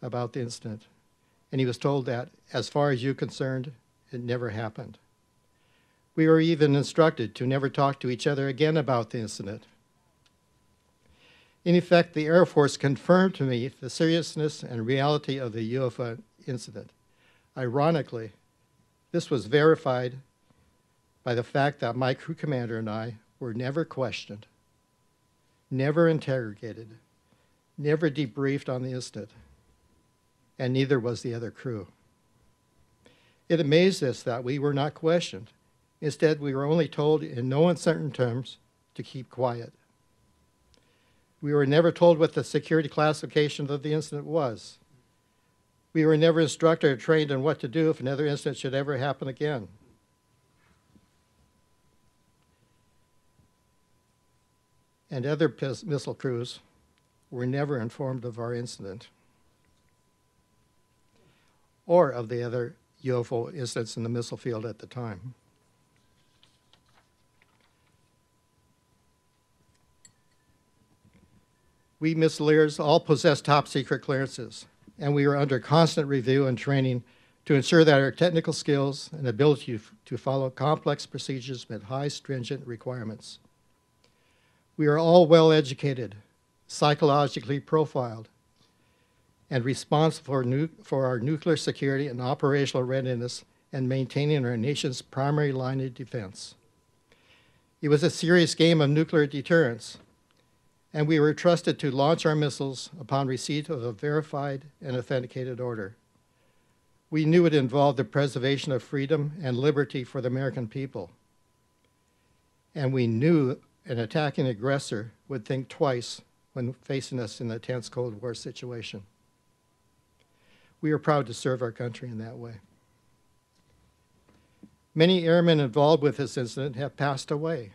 about the incident. And he was told that, as far as you're concerned, it never happened. We were even instructed to never talk to each other again about the incident. In effect, the Air Force confirmed to me the seriousness and reality of the UFO incident. Ironically, this was verified by the fact that my crew commander and I were never questioned, never interrogated, never debriefed on the incident, and neither was the other crew. It amazed us that we were not questioned. Instead, we were only told in no uncertain terms to keep quiet. We were never told what the security classification of the incident was. We were never instructed or trained on what to do if another incident should ever happen again. And other missile crews were never informed of our incident or of the other UFO incidents in the missile field at the time. we missileers all possess top secret clearances, and we are under constant review and training to ensure that our technical skills and ability to follow complex procedures met high stringent requirements. We are all well educated, psychologically profiled, and responsible for, for our nuclear security and operational readiness and maintaining our nation's primary line of defense. It was a serious game of nuclear deterrence, and we were trusted to launch our missiles upon receipt of a verified and authenticated order. We knew it involved the preservation of freedom and liberty for the American people. And we knew an attacking aggressor would think twice when facing us in a tense Cold War situation. We are proud to serve our country in that way. Many airmen involved with this incident have passed away,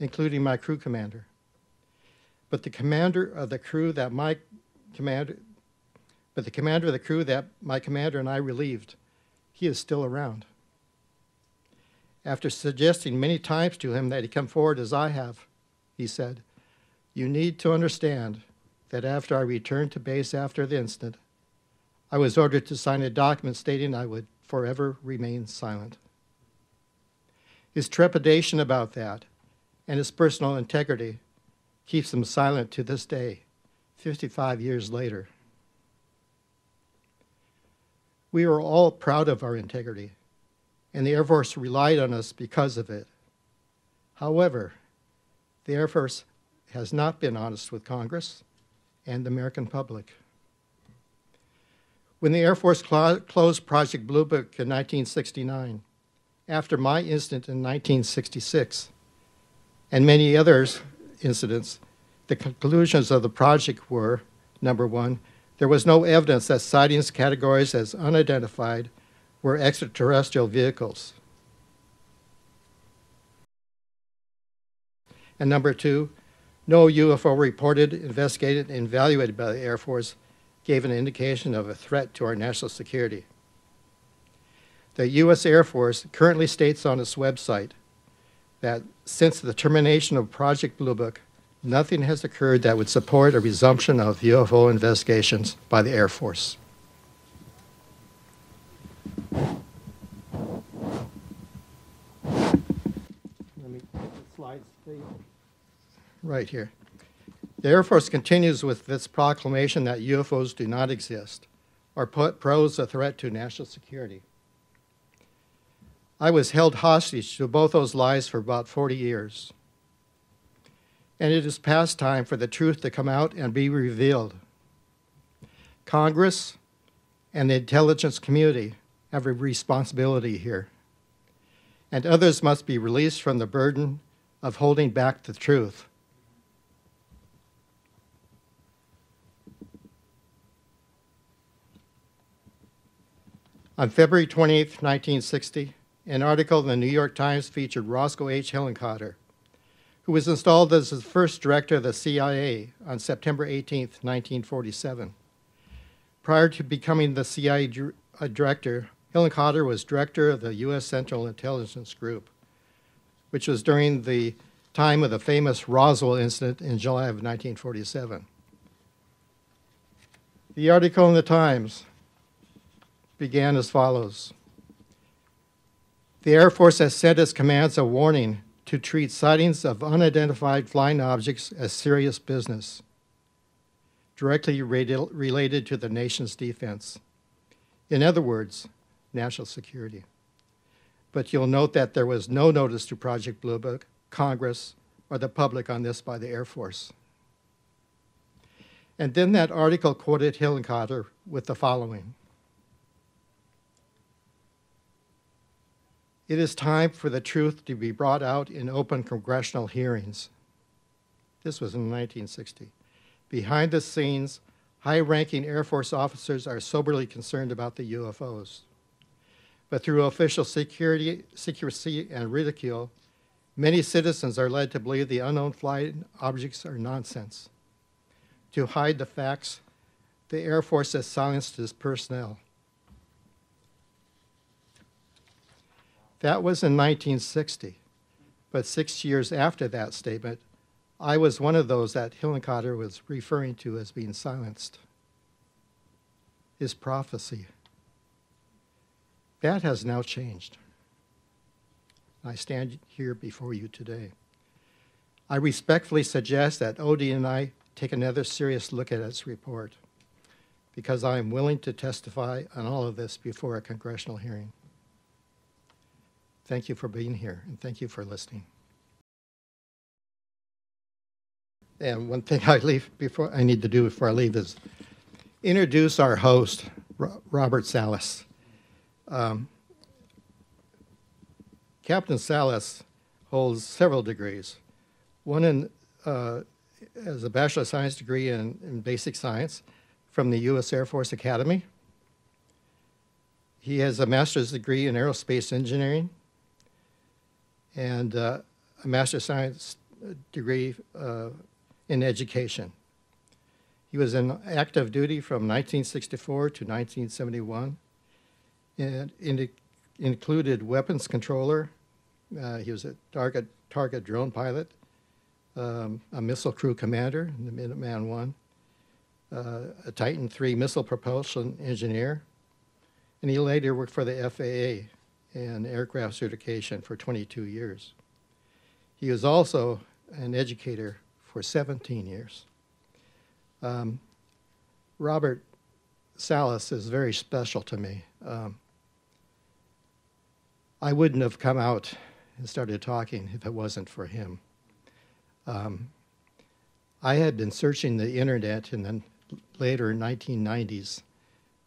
including my crew commander. But the commander of the crew that my commander, but the commander of the crew that my commander and I relieved, he is still around. After suggesting many times to him that he come forward as I have, he said, You need to understand that after I returned to base after the incident, I was ordered to sign a document stating I would forever remain silent. His trepidation about that and his personal integrity keeps him silent to this day, 55 years later. We are all proud of our integrity, and the Air Force relied on us because of it. However, the Air Force has not been honest with Congress and the American public. When the Air Force clo- closed Project Blue Book in 1969, after my incident in 1966, and many others incidents, the conclusions of the project were number one, there was no evidence that sightings categorized as unidentified were extraterrestrial vehicles. And number two, no UFO reported, investigated, and evaluated by the Air Force gave an indication of a threat to our national security. The U.S. Air Force currently states on its website that since the termination of Project Blue Book, nothing has occurred that would support a resumption of UFO investigations by the Air Force. Let me get the slides. Right here. The Air Force continues with this proclamation that UFOs do not exist or put pose a threat to national security. I was held hostage to both those lies for about 40 years. And it is past time for the truth to come out and be revealed. Congress and the intelligence community have a responsibility here. And others must be released from the burden of holding back the truth. On February 28, 1960, an article in the New York Times featured Roscoe H. Hillenkotter, who was installed as the first director of the CIA on September 18, 1947. Prior to becoming the CIA uh, director, Hillenkotter was director of the U.S. Central Intelligence Group, which was during the time of the famous Roswell incident in July of 1947. The article in the Times began as follows The Air Force has sent its commands a warning to treat sightings of unidentified flying objects as serious business, directly related to the nation's defense. In other words, national security. But you'll note that there was no notice to Project Blue Book, Congress, or the public on this by the Air Force. And then that article quoted Hillenkotter with the following It is time for the truth to be brought out in open congressional hearings. This was in 1960. Behind the scenes, high ranking Air Force officers are soberly concerned about the UFOs. But through official security, secrecy and ridicule, many citizens are led to believe the unknown flying objects are nonsense. To hide the facts, the Air Force has silenced its personnel. That was in 1960. But six years after that statement, I was one of those that Hillenkotter was referring to as being silenced. His prophecy. That has now changed. I stand here before you today. I respectfully suggest that ODNI take another serious look at its report because I am willing to testify on all of this before a congressional hearing. Thank you for being here and thank you for listening. And one thing I leave before I need to do before I leave is introduce our host, Robert Salas. Um, Captain Salas holds several degrees. One in uh, as a Bachelor of Science degree in, in basic science from the U.S. Air Force Academy. He has a master's degree in aerospace engineering and uh, a Master of Science degree uh, in education. He was in active duty from 1964 to 1971 and it included weapons controller. Uh, he was a target, target drone pilot, um, a missile crew commander in the Minuteman I, uh, a Titan III missile propulsion engineer, and he later worked for the FAA and aircraft certification for 22 years. He was also an educator for 17 years. Um, Robert Salas is very special to me. Um, I wouldn't have come out and started talking if it wasn't for him. Um, I had been searching the internet in the later 1990s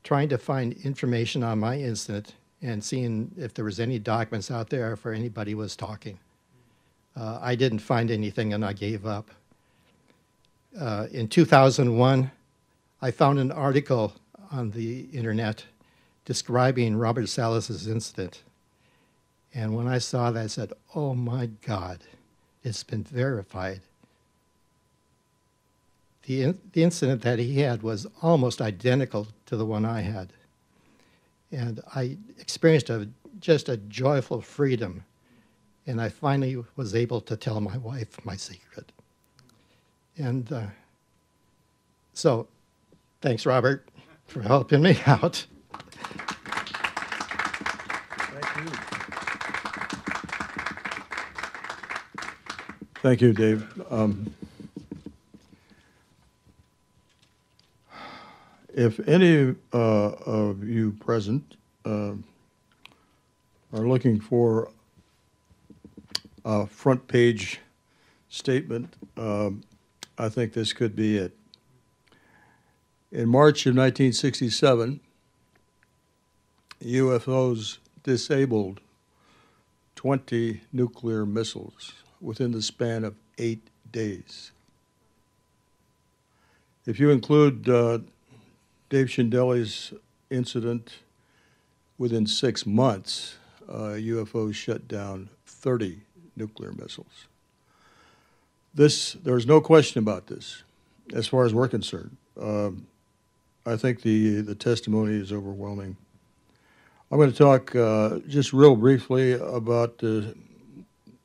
trying to find information on my incident and seeing if there was any documents out there for anybody was talking. Uh, I didn't find anything and I gave up. Uh, in 2001, I found an article on the internet describing Robert Salas's incident. And when I saw that, I said, oh my God, it's been verified. The, in- the incident that he had was almost identical to the one I had. And I experienced a, just a joyful freedom. And I finally was able to tell my wife my secret. And uh, so, thanks, Robert, for helping me *laughs* out. Thank you. Thank you, Dave. Um, If any uh, of you present uh, are looking for a front page statement, um, I think this could be it. In March of 1967, UFOs disabled 20 nuclear missiles within the span of eight days. If you include uh, Dave Schindele's incident, within six months, uh, UFOs shut down 30 nuclear missiles. This, there's no question about this, as far as we're concerned. Um, I think the, the testimony is overwhelming. I'm going to talk uh, just real briefly about uh,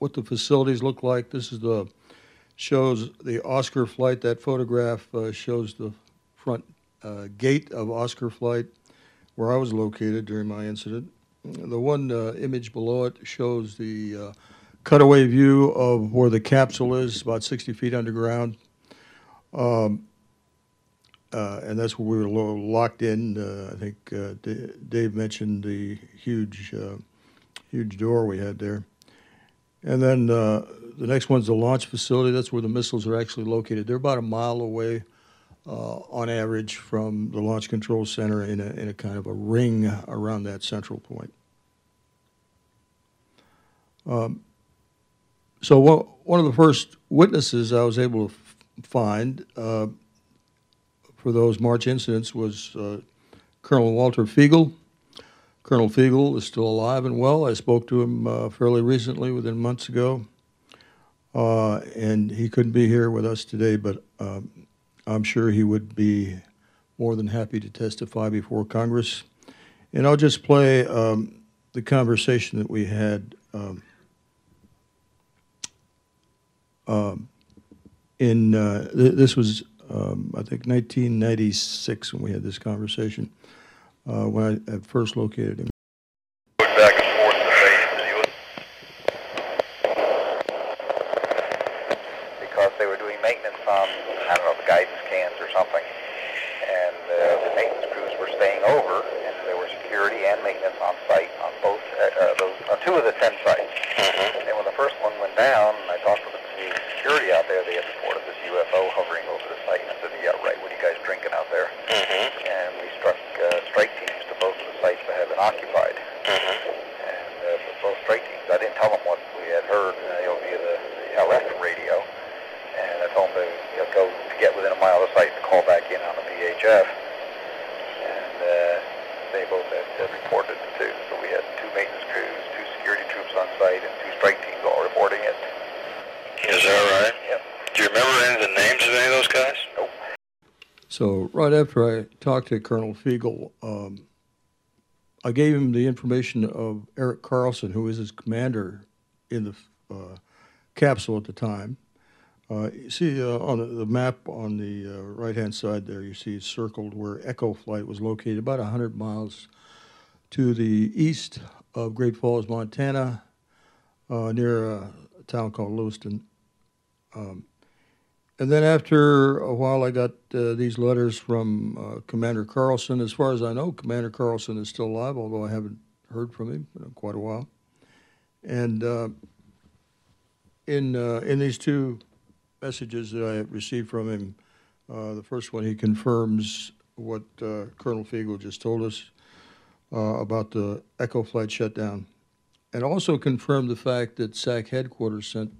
what the facilities look like. This is the shows the Oscar flight. That photograph uh, shows the front uh, gate of Oscar flight, where I was located during my incident. The one uh, image below it shows the uh, cutaway view of where the capsule is, about 60 feet underground. Um, uh, and that's where we were lo- locked in. Uh, I think Dave mentioned the huge, huge door we had there. And then uh, the next one's the launch facility. That's where the missiles are actually located. They're about a mile away, uh, on average, from the launch control center in a, in a kind of a ring around that central point. Um, so one, one of the first witnesses I was able to find uh, for those March incidents was uh, Colonel Walter Figel. Colonel Figel is still alive and well. I spoke to him uh, fairly recently, within months ago, uh, and he couldn't be here with us today, but um, I'm sure he would be more than happy to testify before Congress. And I'll just play um, the conversation that we had um, um, in, uh, th- this was, um, I think, 1996 when we had this conversation, uh, when I first located him. back and forth in the base as you would. Because they were doing maintenance on, I don't know, the guidance cans or something. And uh, the maintenance crews were staying over, and there was security and maintenance on site on both, uh, uh, those, on two of the ten sites. And when the first one went down, and I talked to the the security out there, they had reported this UFO hovering over the site. And I said, yeah, right, what are you guys drinking out there? And we struck uh, strike teams to both of the sites that had been occupied. And uh, for both strike teams, I didn't tell them what we had heard uh, you know, via the, the LF radio. And I told them to you know, go to get within a mile of the site and call back in on the VHF. And uh, they both had, had reported it too. So we had two maintenance crews, two security troops on site, and two strike teams all reporting it. Is that right? Yep. Do you remember any of the names of any of those guys? Nope. So right after I talked to Colonel Figel, um, I gave him the information of Eric Carlson, who was his commander in the uh, capsule at the time. Uh, you see uh, on the, the map on the uh, right-hand side there, you see circled where Echo Flight was located, about 100 miles to the east of Great Falls, Montana, uh, near a town called Lewistown. And then after a while, I got uh, these letters from uh, Commander Carlson. As far as I know, Commander Carlson is still alive, although I haven't heard from him in quite a while. And uh, in uh, in these two messages that I received from him, uh, the first one he confirms what uh, Colonel Figel just told us about the Echo flight shutdown, and also confirmed the fact that SAC headquarters sent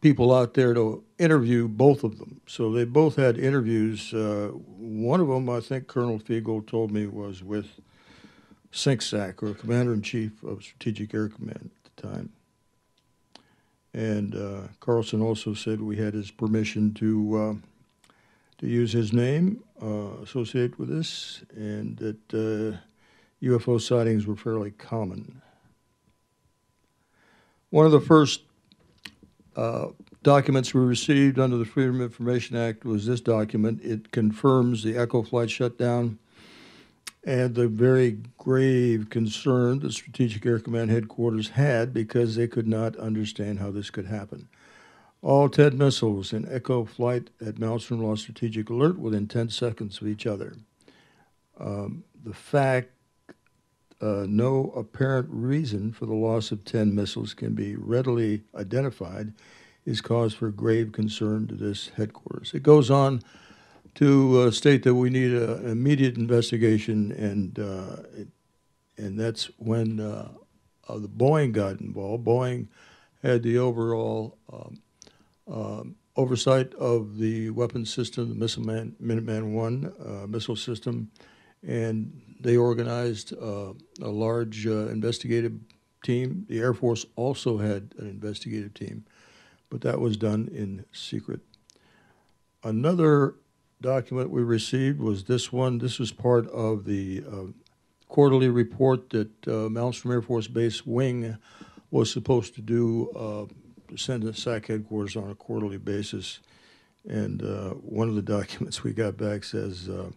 people out there to interview both of them. So they both had interviews. Uh, one of them, I think Colonel Figel told me, was with CINCSAC, or Commander in Chief of Strategic Air Command at the time. And uh, Carlson also said we had his permission to uh, to use his name uh, associated with this, and that UFO uh, sightings were fairly common. One of the first documents we received under the Freedom of Information Act was this document. It confirms the Echo flight shutdown and the very grave concern the Strategic Air Command headquarters had because they could not understand how this could happen. All 10 missiles in Echo flight at Malmstrom lost strategic alert within 10 seconds of each other. Um, the fact uh, no apparent reason for the loss of 10 missiles can be readily identified is cause for grave concern to this headquarters. It goes on to uh, state that we need a, an immediate investigation, and uh, it, and that's when uh, the Boeing got involved. Boeing had the overall um, um, oversight of the weapons system, the Missile Man, Minuteman uh, missile system, and they organized uh, a large uh, investigative team. The Air Force also had an investigative team, but that was done in secret. Another document we received was this one. This was part of the uh, quarterly report that uh, Malmstrom Air Force Base Wing was supposed to do, uh, send to SAC headquarters on a quarterly basis. And uh, one of the *laughs* documents we got back says uh,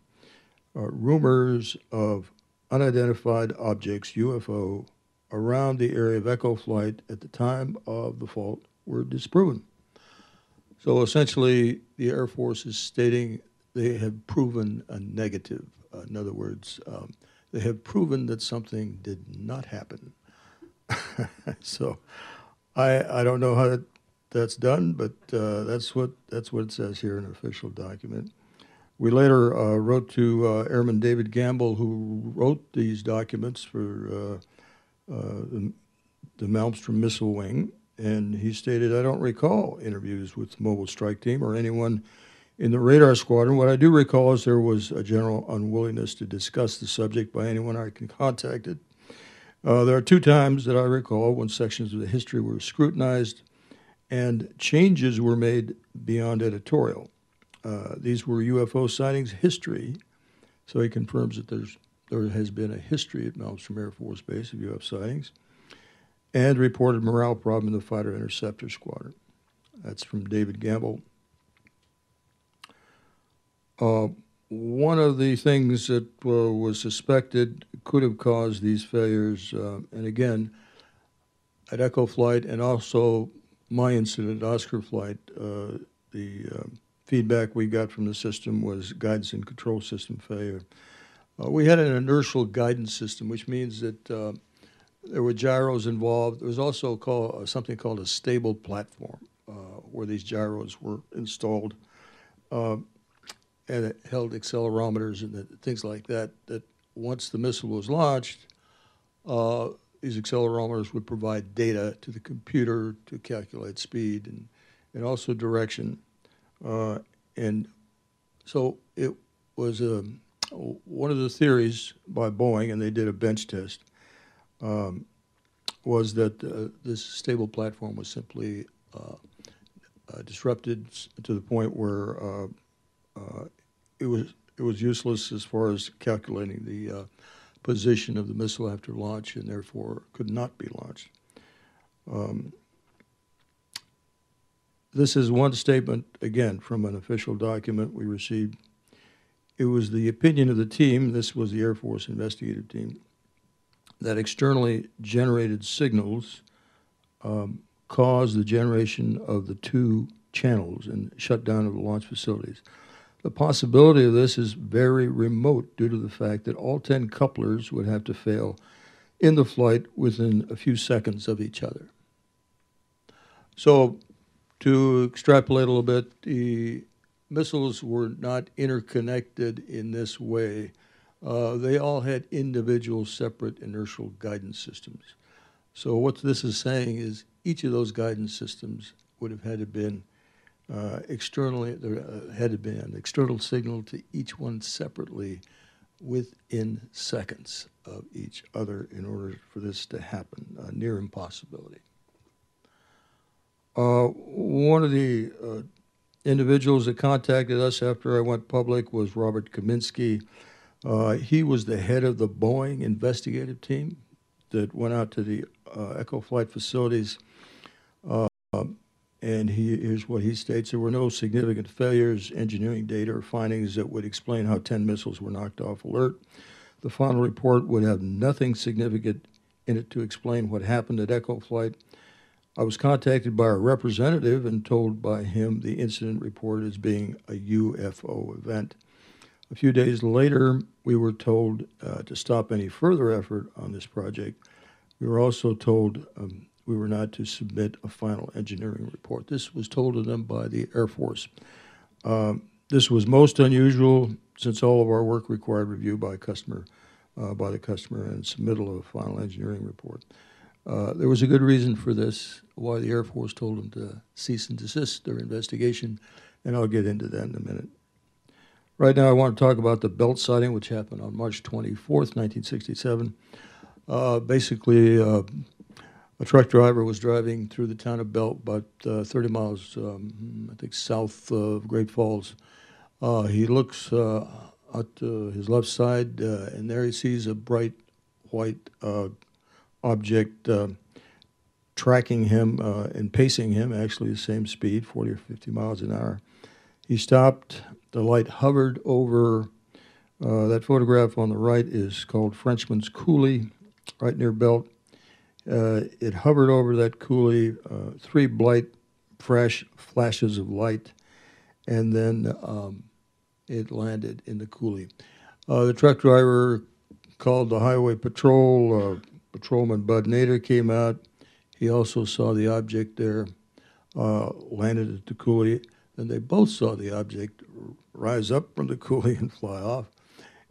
rumors of unidentified objects, UFO, around the area of Echo Flight at the time of the fault were disproven. So essentially, the Air Force is stating they have proven a negative. Uh, in other words, um, they have proven that something did not happen. *laughs* so I, I don't know how that, that's done, but uh, that's what that's what it says here in an official document. We later uh, wrote to uh, Airman David Gamble, who wrote these documents for uh, uh, the, the Malmstrom Missile Wing, and he stated, I don't recall interviews with the Mobile Strike Team or anyone in the radar squadron. What I do recall is there was a general unwillingness to discuss the subject by anyone I can contacted. Uh, there are two times that I recall when sections of the history were scrutinized and changes were made beyond editorial. Uh, these were UFO sightings history, so he confirms that there's there has been a history at Malmstrom Air Force Base of UFO sightings, and reported morale problem in the fighter interceptor squadron. That's from David Gamble. Uh, one of the things that uh, was suspected could have caused these failures, uh, and again, at Echo Flight and also my incident at Oscar Flight, uh, the um, feedback we got from the system was guidance and control system failure. Uh, we had an inertial guidance system, which means that uh, there were gyros involved. There was also called, uh, something called a stable platform, uh, where these gyros were installed, uh, and it held accelerometers and things like that. That once the missile was launched, uh, these accelerometers would provide data to the computer to calculate speed and, and also direction. Uh, and so it was um, one of the theories by Boeing, and they did a bench test, um, was that uh, this stable platform was simply uh, uh disrupted to the point where uh, it was it was useless as far as calculating the position of the missile after launch, and therefore could not be launched. Um, this is one statement, again, from an official document we received. It was the opinion of the team, this was the Air Force investigative team, that externally generated signals um, caused the generation of the two channels and shutdown of the launch facilities. The possibility of this is very remote due to the fact that all 10 couplers would have to fail in the flight within a few seconds of each other. So to extrapolate a little bit, the missiles were not interconnected in this way. Uh, they all had individual separate inertial guidance systems. So what this is saying is each of those guidance systems would have had to been uh, externally, there uh, had to be an external signal to each one separately within seconds of each other in order for this to happen, a near impossibility. Uh, one of the uh, individuals that contacted us after I went public was Robert Kaminski. Uh, he was the head of the Boeing investigative team that went out to the uh, Echo flight facilities. Uh, and he, here's what he states there were no significant failures, engineering data, or findings that would explain how 10 missiles were knocked off alert. The final report would have nothing significant in it to explain what happened at Echo Flight. I was contacted by a representative and told by him the incident reported as being a UFO event. A few days later, we were told uh, to stop any further effort on this project. We were also told um, we were not to submit a final engineering report. This was told to them by the Air Force. Um, this was most unusual since all of our work required review by customer, uh, by the customer and submittal of a final engineering report. Uh, there was a good reason for this, why the Air Force told them to cease and desist their investigation, and I'll get into that in a minute. Right now, I want to talk about the belt sighting, which happened on March 24th, 1967. Uh, basically, uh, a truck driver was driving through the town of Belt, about uh, 30 miles, um, I think, south of Great Falls. Uh, he looks to his left side, and there he sees a bright white object uh, tracking him and pacing him, actually the same speed, 40 or 50 miles an hour. He stopped. The light hovered over. that photograph on the right is called Frenchman's Coulee, right near Belt uh, it hovered over that coulee, uh, three bright, fresh flashes of light, and then um, it landed in the coulee. Uh, the truck driver called the highway patrol. Uh, patrolman Bud Nader came out. He also saw the object there, uh, landed at the coulee. and they both saw the object rise up from the *laughs* coulee and fly off.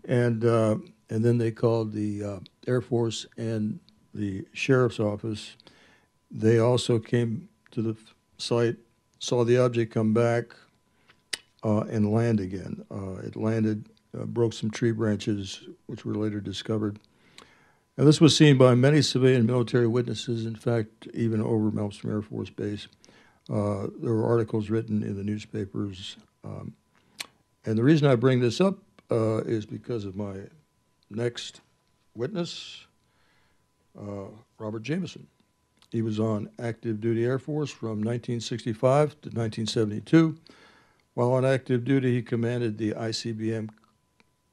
And, uh, and then they called the Air Force and the sheriff's office. They also came to the site, saw the object come back uh, and land again. Uh, it landed, uh, broke some tree branches, which were later discovered. And this was seen by many civilian military witnesses, in fact, even over Malmstrom Air Force Base. Uh, there were articles written in the newspapers. Um, and the reason I bring this up uh, is because of my next witness, uh, Robert Jamison. He was on active duty Air Force from 1965 to 1972. While on active duty, he commanded the ICBM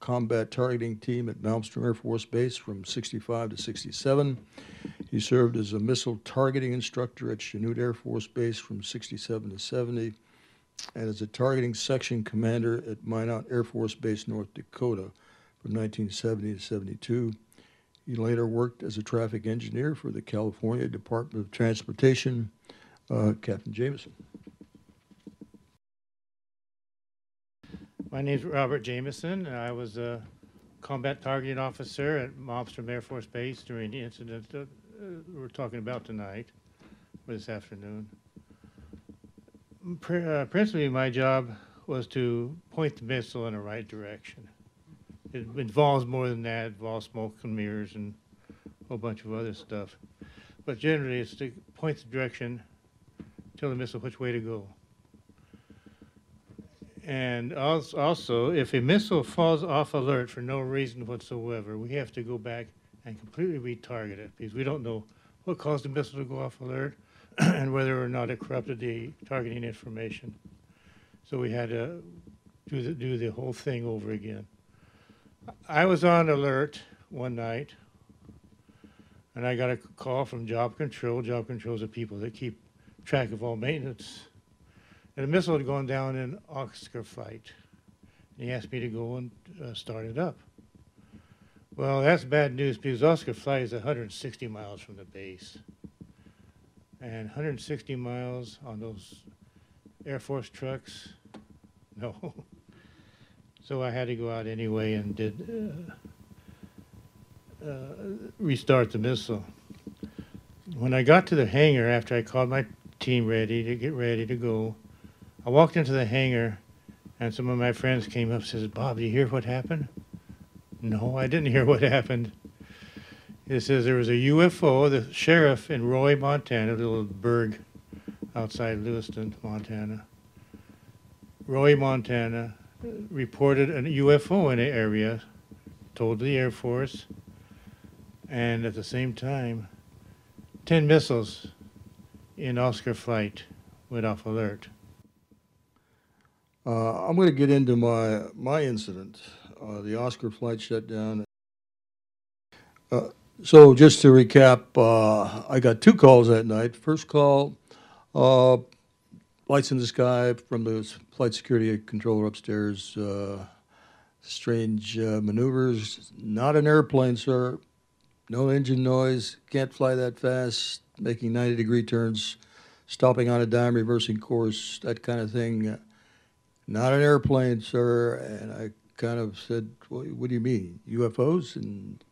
combat targeting team at Malmstrom Air Force Base from 65 to 67. He served as a missile targeting instructor at Chanute Air Force Base from 67 to 70 and as a targeting section commander at Minot Air Force Base, North Dakota from 1970 to 72. He later worked as a traffic engineer for the California Department of Transportation. Uh, Captain Jamison. My name is Robert Jamison. I was a combat targeting officer at Malmstrom Air Force Base during the incident that uh, we're talking about tonight, or this afternoon. Uh, principally, my job was to point the missile in the right direction it involves more than that. It involves smoke and mirrors and a whole bunch of other stuff. But generally, it's to point the direction, tell the missile which way to go. And also, if a missile falls off alert for no reason whatsoever, we have to go back and completely retarget it because we don't know what caused the missile to go off alert *clears throat* and whether or not it corrupted the targeting information. So we had to do the, do the whole thing over again. I was on alert one night, and I got a call from Job Control. Job Control is the people that keep track of all maintenance. And a missile had gone down in Oscar Flight. And he asked me to go and uh, start it up. Well, that's bad news because Oscar Flight is 160 miles from the base. And 160 miles on those Air Force trucks, *laughs* No. So I had to go out anyway and did uh, uh, restart the missile. When I got to the hangar after I called my team ready to get ready to go, I walked into the hangar and some of my friends came up and says, Bob, you hear what happened? No, I didn't hear what happened. It says there was a UFO, the sheriff in Roy, Montana, a little burg outside Lewistown, Montana. Roy, Montana, reported a UFO in the area, told the Air Force, and at the same time, 10 missiles in Oscar flight went off alert. Uh, I'm going to get into my my incident, uh, the Oscar flight shutdown. Uh, so just to recap, uh, I got two calls that night. First call, uh, lights in the sky from the flight security controller upstairs. Uh, strange maneuvers. Not an airplane, sir. No engine noise. Can't fly that fast. Making 90 degree turns, stopping on a dime, reversing course, that kind of thing. Uh, not an airplane, sir. And I kind of said, what, what do you mean? UFOs? And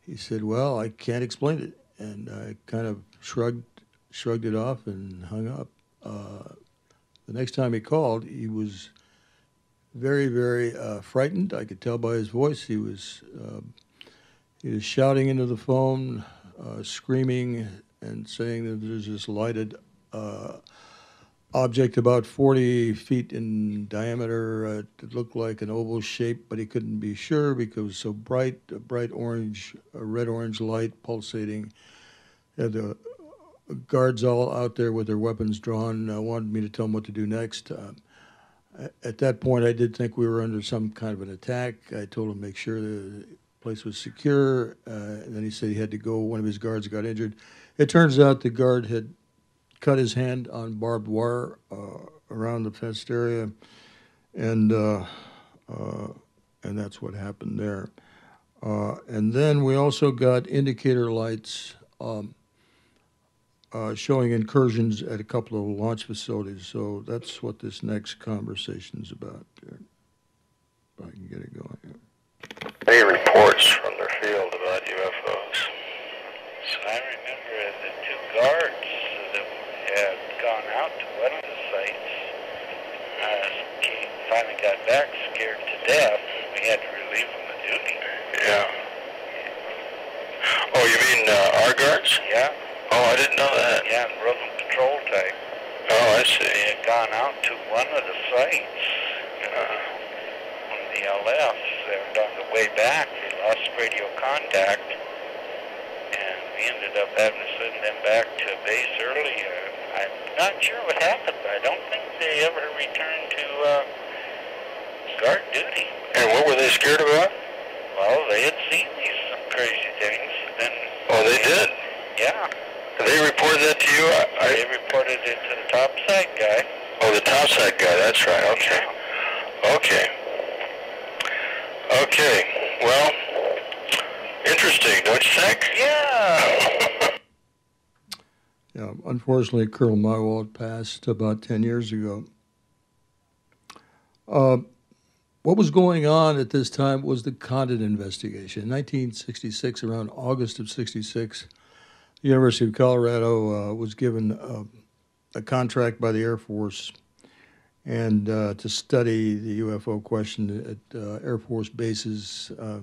he said, well, I can't explain it. And I kind of shrugged, shrugged it off and hung up. Uh, the next time he called, he was very, very uh, frightened. I could tell by his voice. He was, um he was shouting into the phone, uh, screaming and saying that there's this lighted uh, object about 40 feet in diameter. Uh, it looked like an oval shape, but he couldn't be sure because it was so bright, a bright orange, a red orange light pulsating. Had the guards all out there with their weapons drawn, uh, wanted me to tell them what to do next. Uh, at that point, I did think we were under some kind of an attack. I told him to make sure the place was secure. Uh, then he said he had to go. One of his guards got injured. It turns out the guard had cut his hand on barbed wire uh, around the fenced area, and uh, uh, and that's what happened there. Uh, and then we also got indicator lights um, showing incursions at a couple of launch facilities. So that's what this next conversation is about. There. If I can get it going. here. Any reports from their field about UFOs? So I remember the two guards that had gone out to one of the sites. Uh, he finally got back scared to death. We had to relieve him of duty. Yeah. Oh, you mean uh, our guards? Yeah, Oh, I didn't know that. yeah, and roving patrol type. Oh, I see. They had gone out to one of the sites. Uh, on the LFs, and on the way back, they lost radio contact, and we ended up having to send them back to base early. I'm not sure what happened. I don't think they ever returned to uh, guard duty. And what were they scared about? Well, they had seen these crazy things. Then, Oh, they did. yeah, They reported that to you? I, they reported it to the top side guy. oh, the topside guy. That's right. Okay. Okay. Okay. Well, interesting, don't you think? Yeah. *laughs* Unfortunately, Colonel Meiwald passed about 10 years ago. Uh, what was going on at this time was the Condon investigation. In 1966, around August of 66, the University of Colorado uh, was given a contract by the Air Force and uh, to study the UFO question at uh, Air Force bases. Uh,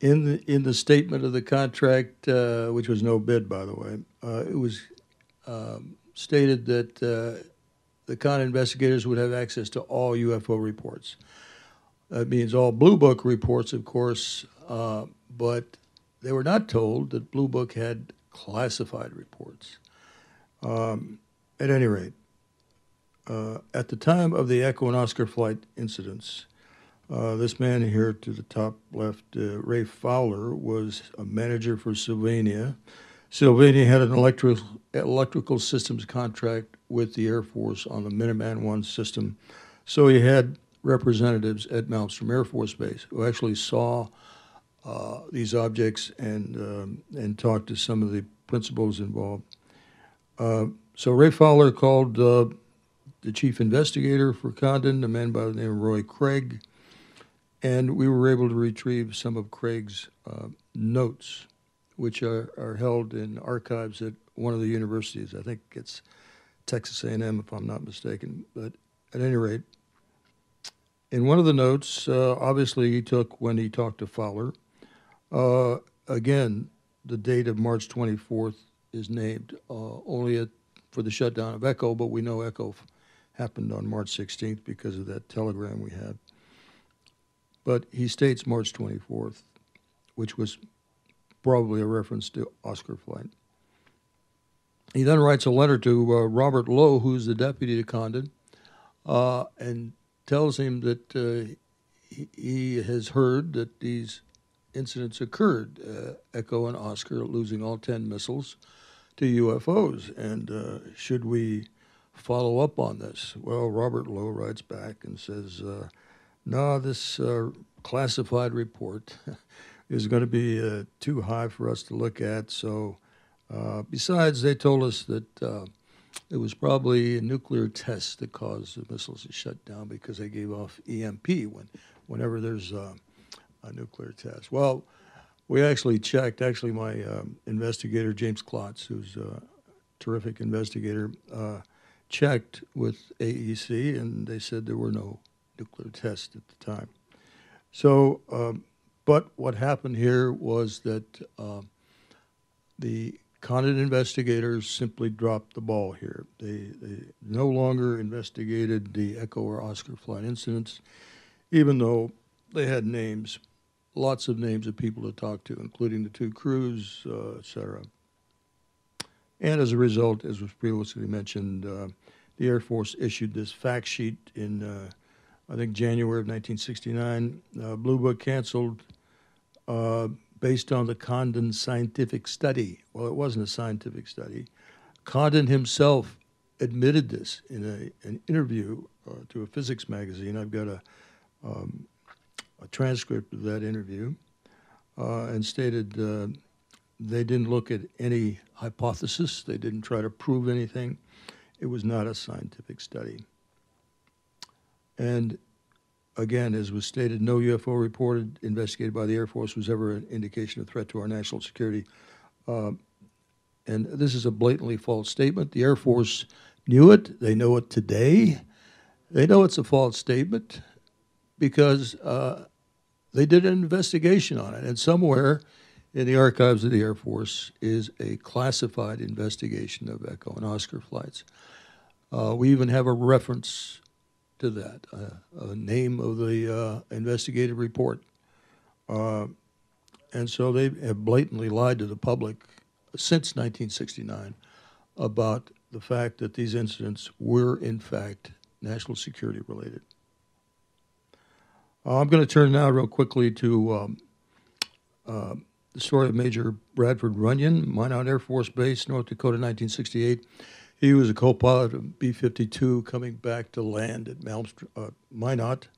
in the in the statement of the contract, uh, which was no bid, by the way, it was um, stated that uh, the con investigators would have access to all UFO reports. That means all Blue Book reports, of course, uh, but they were not told that Blue Book had classified reports. Um, at any rate, uh, at the time of the Echo and Oscar flight incidents, uh, this man here to the top left, uh, Ray Fowler, was a manager for Sylvania. Sylvania had an electrical electrical systems contract with the Air Force on the Minuteman One system, so he had representatives at Malmstrom Air Force Base who actually saw uh, these objects and um, and talked to some of the principals involved. Uh, so Ray Fowler called uh, the chief investigator for Condon, a man by the name of Roy Craig, and we were able to retrieve some of Craig's uh, notes, which are, are held in archives at one of the universities. I think it's Texas A&M, if I'm not mistaken. But at any rate, in one of the notes, uh, obviously he took when he talked to Fowler. Uh, again, the date of March 24th is named uh, only at, for the shutdown of Echo, but we know Echo happened on March 16th because of that telegram we had. But he states March 24th, which was probably a reference to Oscar flight. He then writes a letter to uh, Robert Low, who's the deputy to Condon, uh, and tells him that uh, he, he has heard that these incidents occurred, uh, Echo and Oscar losing all 10 missiles to UFOs. And uh, should we follow up on this? Well, Robert Low writes back and says, uh, no, this classified report is going to be uh, too high for us to look at. So, uh, besides, they told us that uh, it was probably a nuclear test that caused the missiles to shut down because they gave off EMP when, whenever there's uh, a nuclear test. Well, we actually checked. Actually, my um, investigator James Klotz, who's a terrific investigator, uh, checked with AEC, and they said there were no nuclear tests at the time. So, um, but what happened here was that uh, the Condon investigators simply dropped the ball here. They, they no longer investigated the Echo or Oscar flight incidents, even though they had names, lots of names of people to talk to, including the two crews, uh, et cetera. And as a result, as was previously mentioned, uh, the Air Force issued this fact sheet in, uh, I think, January of 1969. Uh, Blue Book canceled uh, based on the Condon scientific study. Well, it wasn't a scientific study. Condon himself admitted this in a, an interview uh, to a physics magazine. I've got a, um, a transcript of that interview uh, and stated uh, they didn't look at any hypothesis, they didn't try to prove anything. It was not a scientific study. And again, as was stated, no UFO reported investigated by the Air Force was ever an indication of threat to our national security. Uh, and this is a blatantly false statement. The Air Force knew it. They know it today. They know it's a false statement because uh, they did an investigation on it. And somewhere in the archives of the Air Force is a classified investigation of Echo and Oscar flights. Uh, we even have a reference to that, uh, a name of the uh, investigative report. Uh, and so they have blatantly lied to the public since 1969 about the fact that these incidents were, in fact, national security related. Uh, I'm going to turn now, real quickly, to um, uh, the story of Major Bradford Runyon, Minot Air Force Base, North Dakota, 1968. He was a co-pilot of B-52 coming back to land at uh, Minot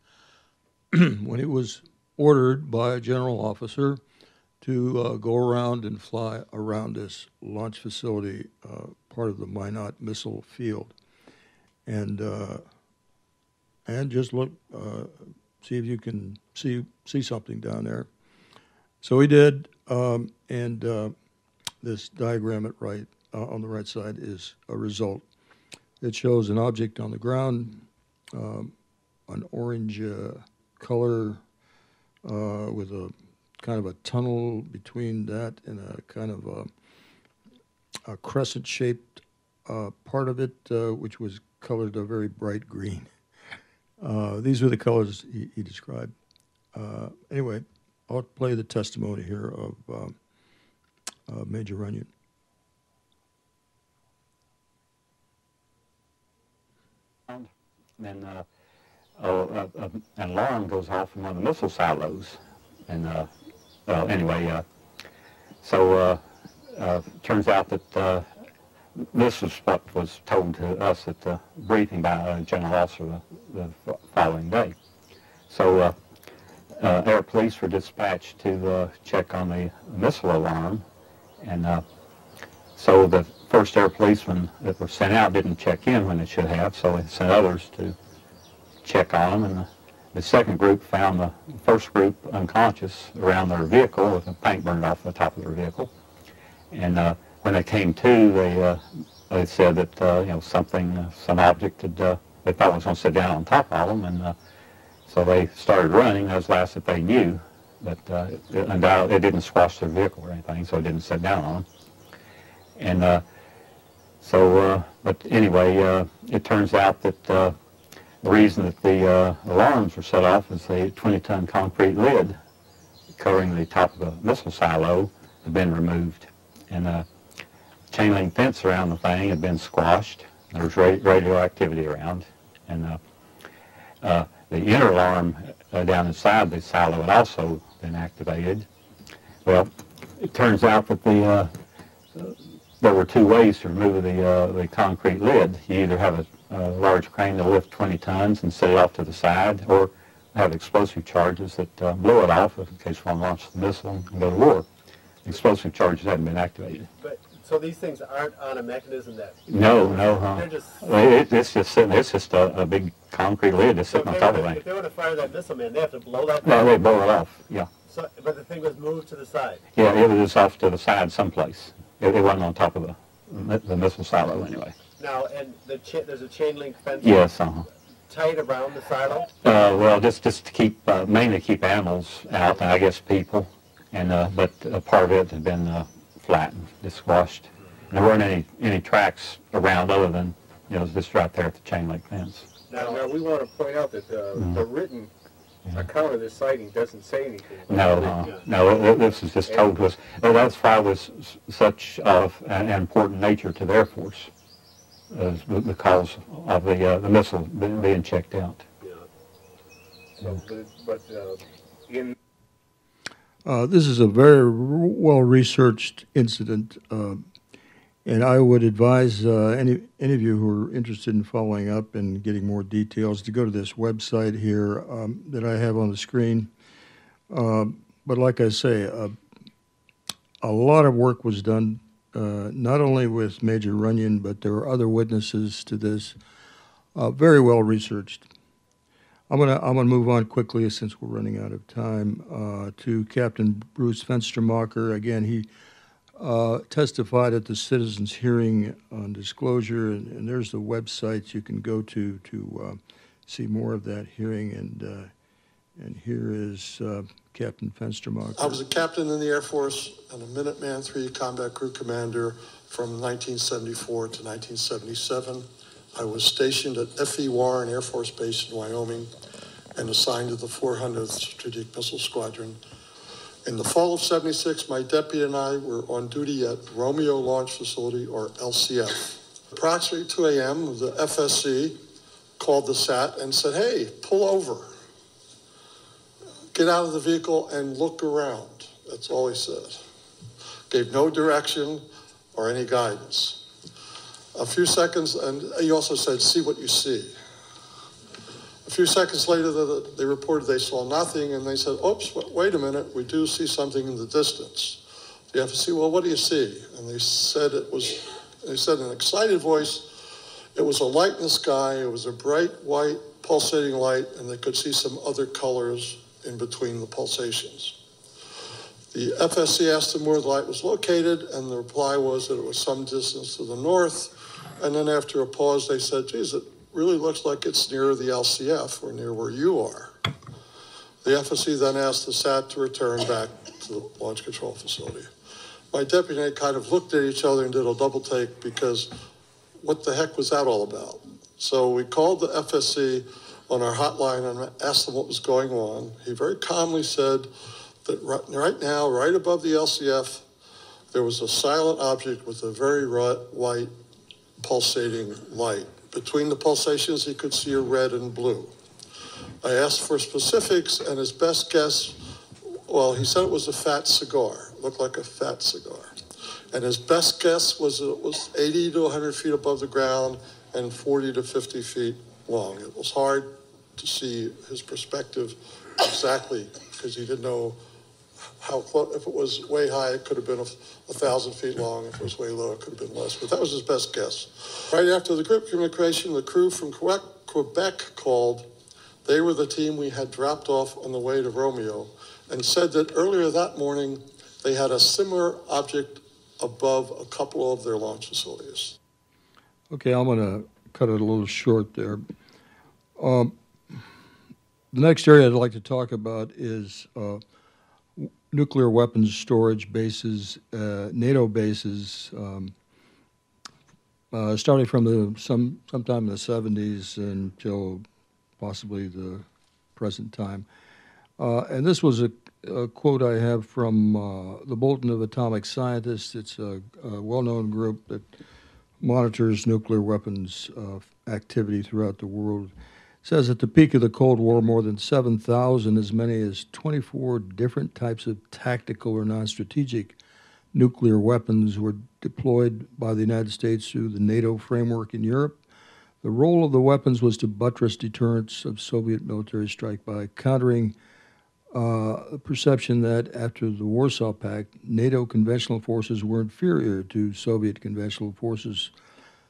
*clears throat* when he was ordered by a general officer to uh, go around and fly around this launch facility, uh, part of the Minot missile field, and uh, and just look, uh, see if you can see see something down there. So he did, um, and uh, this diagram at right uh, on the right side is a result. It shows an object on the ground, um, an orange uh, color uh, with a kind of a tunnel between that and a kind of a, a crescent-shaped uh, part of it, uh, which was colored a very bright green. *laughs* Uh, these were the colors he, he described. anyway, I'll play the testimony here of um, Major Runyon. And uh, uh, uh, an alarm goes off in one of the missile silos. And uh, well, anyway, uh, so uh, turns out that this is what was told to us at the briefing by general officer the, the following day. So air police were dispatched to check on the missile alarm, and so the first air policemen that were sent out didn't check in when they should have, so they sent others to check on them. And the, the second group found the first group unconscious around their vehicle with the paint burned off the top of their vehicle. And uh, when they came to, they uh, they said that uh, you know something, uh, some object had uh, they thought was going to sit down on top of them, and uh, so they started running. That was the last that they knew. But it, it didn't squash their vehicle or anything, so it didn't sit down on them. And uh, so, uh, but anyway, uh, it turns out that uh, the reason that the uh, alarms were set off is the 20-ton concrete lid covering the top of a missile silo had been removed. And a chain link fence around the thing had been squashed. There was ra- radioactivity around. And uh, uh, the inner alarm uh, down inside the silo had also been activated. Well, it turns out that the uh, there were two ways to remove the uh, the concrete lid. You either have a, a large crane to lift 20 tons and set it off to the side, or have explosive charges that uh, blow it off in case one launches the missile and go to war. Explosive charges hadn't been activated. But, so these things aren't on a mechanism that. No, no, huh? They're just. It, it's just sitting. It's just a, a big concrete lid that's So sitting on top of were- it. If they want to fire that missile, man, they have to blow that. Down. they blow it off. Yeah, So, but the thing was moved to the side. yeah. It was off to the side someplace. It, it wasn't on top of the the missile silo anyway. Now, and the cha- there's a chain link fence. Yes, uh-huh. Tight around the silo. Uh, well, just just to keep uh, mainly to keep animals out, and I guess people, and uh, but uh, part of it had been uh, flattened, just squashed. And there weren't any any tracks around other than you know just right there at the chain link fence. Now, Now, we want to point out that uh, the written account of this sighting doesn't say anything. No, uh, no, it- this is just told to us. Well, that's why it was such of an important nature to the Air Force, is be- because of the uh, the missile being checked out. So, but, but uh, in Uh, this is a very well researched incident, uh, and I would advise uh, any any of you who are interested in following up and getting more details to go to this website here um, that I have on the screen. Um but like I say, uh, a lot of work was done, uh, not only with Major Runyon, but there were other witnesses to this. Uh, very well researched. I'm gonna I'm gonna move on quickly since we're running out of time uh, to Captain Bruce Fenstermacher. Again, he uh, testified at the citizens' hearing on disclosure, and, and there's the websites you can go to to uh, see more of that hearing. And uh, and here is uh, Captain Fenstermacher. I was a captain in the Air Force and a Minuteman III Combat Crew Commander from 1974 to 1977. I was stationed at F.E. Warren Air Force Base in Wyoming and assigned to the 400th Strategic Missile Squadron. In the fall of 76, my deputy and I were on duty at Romeo Launch Facility, or LCF. Approximately 2 a.m., the FSC called the SAT and said, hey, pull over get out of the vehicle and look around. That's all he said. Gave no direction or any guidance. A few seconds, and he also said, see what you see. A few seconds later, the- they reported they saw nothing, and they said, oops, wa- wait a minute, we do see something in the distance. The FSC, well, what do you see? And they said it was, they said in an excited voice, it was a light in the sky, it was a bright white pulsating light, and they could see some other colors in between the pulsations. The FSC asked them where the light was located, and the reply was that it was some distance to the north. And then after a pause, they said, geez, it really looks like it's near the LCF or near where you are. The FSC then asked the SAT to return back to the launch control facility. My deputy and I kind of looked at each other and did a double take because what the heck was that all about? So we called the FSC on our hotline and asked them what was going on. He very calmly said that right, now, right above the LCF, there was a silent object with a very white pulsating light. Between the pulsations, he could see a red and blue. I asked for specifics, and his best guess, well, he said it was a fat cigar, looked like a fat cigar. And his best guess was it was 80 to 100 feet above the ground and 40 to 50 feet long. It was hard to see his perspective exactly because he didn't know how close, if it was way high, it could have been a, a thousand feet long. If it was way low, it could have been less, but that was his best guess. Right after the group communication, the crew from Quebec, called. They were the team we had dropped off on the way to Romeo and said that earlier that morning, they had a similar object above a couple of their launch facilities. Okay, I'm going to cut it a little short there. Um, the next area I'd like to talk about is uh, nuclear weapons storage bases, uh, NATO bases, um, uh, starting from the some sometime in the 70s until possibly the present time. Uh, and this was a, a quote I have from uh, the Bulletin of Atomic Scientists. It's a, a well-known group that monitors nuclear weapons uh, activity throughout the world. Says at the peak of the Cold War, more than 7,000, as many as 24 different types of tactical or non strategic nuclear weapons were deployed by the United States through the NATO framework in Europe. The role of the weapons was to buttress deterrence of Soviet military strike by countering uh, the perception that after the Warsaw Pact, NATO conventional forces were inferior to Soviet conventional forces.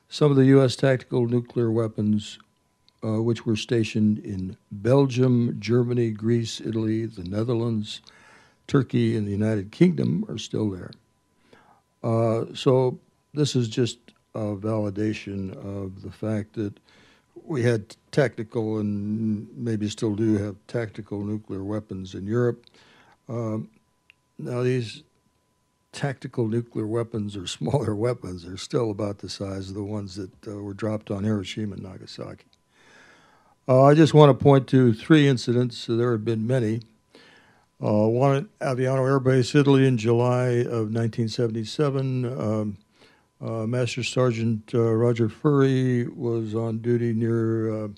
Some of the U.S. tactical nuclear weapons, uh, which were stationed in Belgium, Germany, Greece, Italy, the Netherlands, Turkey, and the United Kingdom, are still there. Uh, so this is just a validation of the fact that we had tactical and maybe still do have tactical nuclear weapons in Europe. Um, now, these tactical nuclear weapons or *laughs* smaller weapons are still about the size of the ones that uh, were dropped on Hiroshima and Nagasaki. Uh, I just want to point to three incidents. there have been many. Uh, one at Aviano Air Base, Italy, in July of 1977. Um, uh, Master Sergeant uh, Roger Furry was on duty near uh,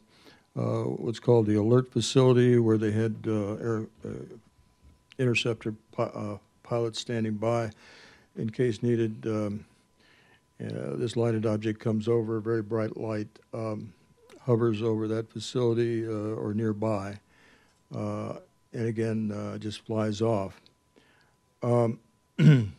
uh what's called the Alert Facility, where they had air, interceptor pi- pilots standing by in case needed. Um, this lighted object comes over, very bright light, um, hovers over that facility uh, or nearby, uh, and again uh, just flies off. Um, *clears throat*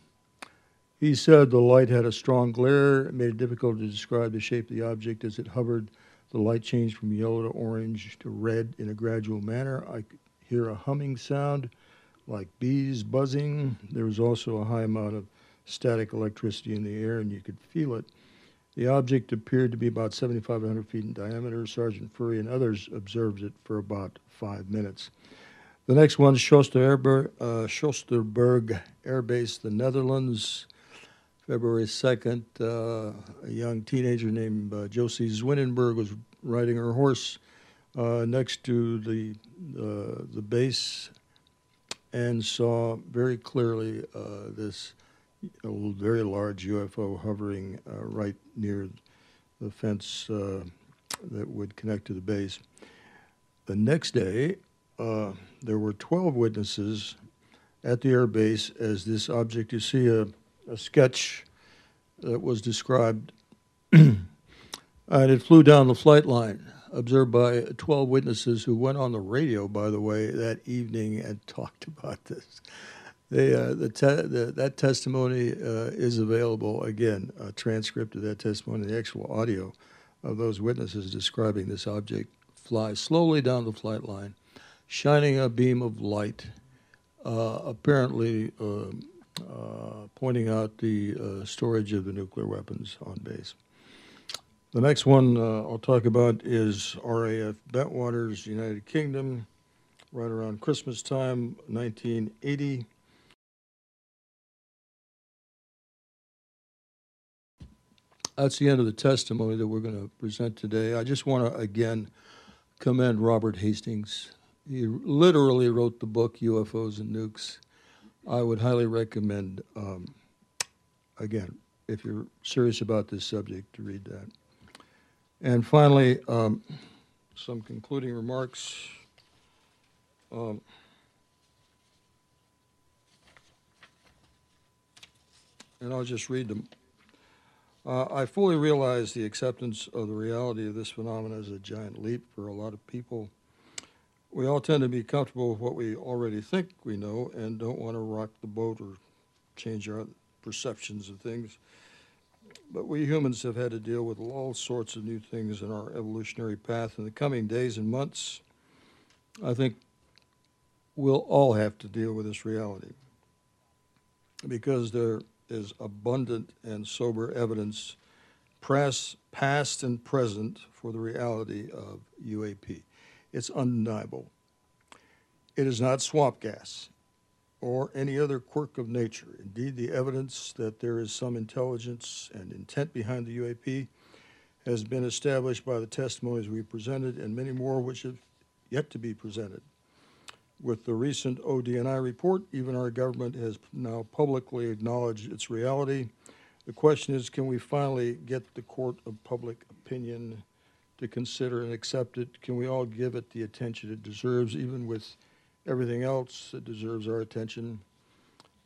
He said the light had a strong glare. It made it difficult to describe the shape of the object as it hovered. The light changed from yellow to orange to red in a gradual manner. I could hear a humming sound like bees buzzing. There was also a high amount of static electricity in the air, and you could feel it. The object appeared to be about 7,500 feet in diameter. Sergeant Furry and others observed it for about five minutes. The next one, Soesterberg, uh, Air Base, the Netherlands. February 2nd, uh, a young teenager named uh, Josie Zwinnenberg was riding her horse uh, next to the, the base and saw very clearly uh, this very large UFO hovering uh, right near the fence uh, that would connect to the base. The next day, there were 12 witnesses at the air base as this object, you see a a sketch that was described. *clears throat* and it flew down the flight line, observed by 12 witnesses who went on the radio, by the way, that evening and *laughs* talked about this. They, uh, the te- the, that testimony uh, is available, again, a transcript of that testimony, the actual audio of those witnesses describing this object fly slowly down the flight line, shining a beam of light, uh, apparently um, uh, pointing out the uh, storage of the nuclear weapons on base. The next one uh, I'll talk about is RAF Bentwaters, United Kingdom, right around Christmas time, 1980. That's the end of the testimony that we're going to present today. I just want to again commend Robert Hastings. He literally wrote the book UFOs and Nukes. I would highly recommend, um, again, if you're serious about this subject, to read that. And finally, um, some concluding remarks. Um, and I'll just read them. Uh, I fully realize the acceptance of the reality of this phenomenon is a giant leap for a lot of people we all tend to be comfortable with what we already think we know and don't want to rock the boat or change our perceptions of things. But we humans have had to deal with all sorts of new things in our evolutionary path in the coming days and months. I think we'll all have to deal with this reality because there is abundant and sober evidence, press, past and present, for the reality of UAP. It's undeniable. It is not swamp gas or any other quirk of nature. Indeed, the evidence that there is some intelligence and intent behind the UAP has been established by the testimonies we presented and many more which have yet to be presented. With the recent ODNI report, even our government has now publicly acknowledged its reality. The question is, can we finally get the court of public opinion to consider and accept it? Can we all give it the attention it deserves, even with everything else that deserves our attention?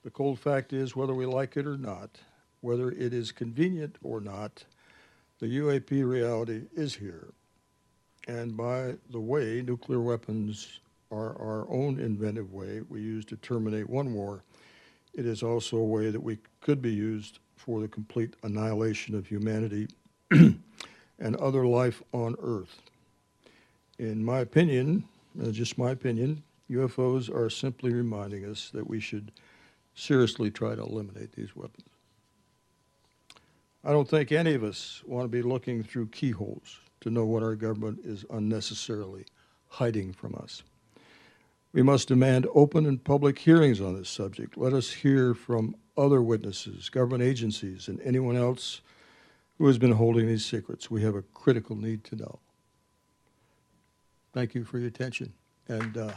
The cold fact is, whether we like it or not, whether it is convenient or not, the UAP reality is here. And by the way, nuclear weapons are our own inventive way we use to terminate one war. It is also a way that we could be used for the complete annihilation of humanity *clears throat* and other life on Earth. In my opinion, uh, just my opinion, UFOs are simply reminding us that we should seriously try to eliminate these weapons. I don't think any of us want to be looking through keyholes to know what our government is unnecessarily hiding from us. We must demand open and public hearings on this subject. Let us hear from other witnesses, government agencies, and anyone else who has been holding these secrets. We have a critical need to know. Thank you for your attention. And uh,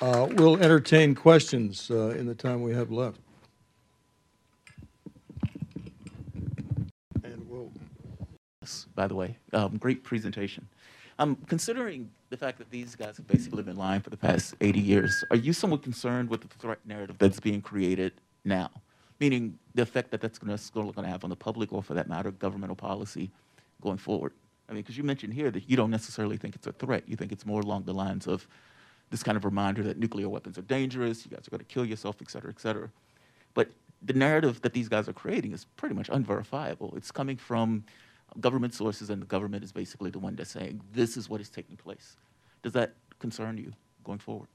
uh, we'll entertain questions uh, in the time we have left. And we'll by the way. Um, great presentation. Um, considering the fact that these guys have basically been lying for the past 80 years, are you somewhat concerned with the threat narrative that's being created now? Meaning the effect that that's going to have on the public, or for that matter, governmental policy going forward. I mean, because you mentioned here that you don't necessarily think it's a threat. You think it's more along the lines of this kind of reminder that nuclear weapons are dangerous. You guys are going to kill yourself, et cetera, et cetera. But the narrative that these guys are creating is pretty much unverifiable. It's coming from government sources, and the government is basically the one that's saying this is what is taking place. Does that concern you going forward?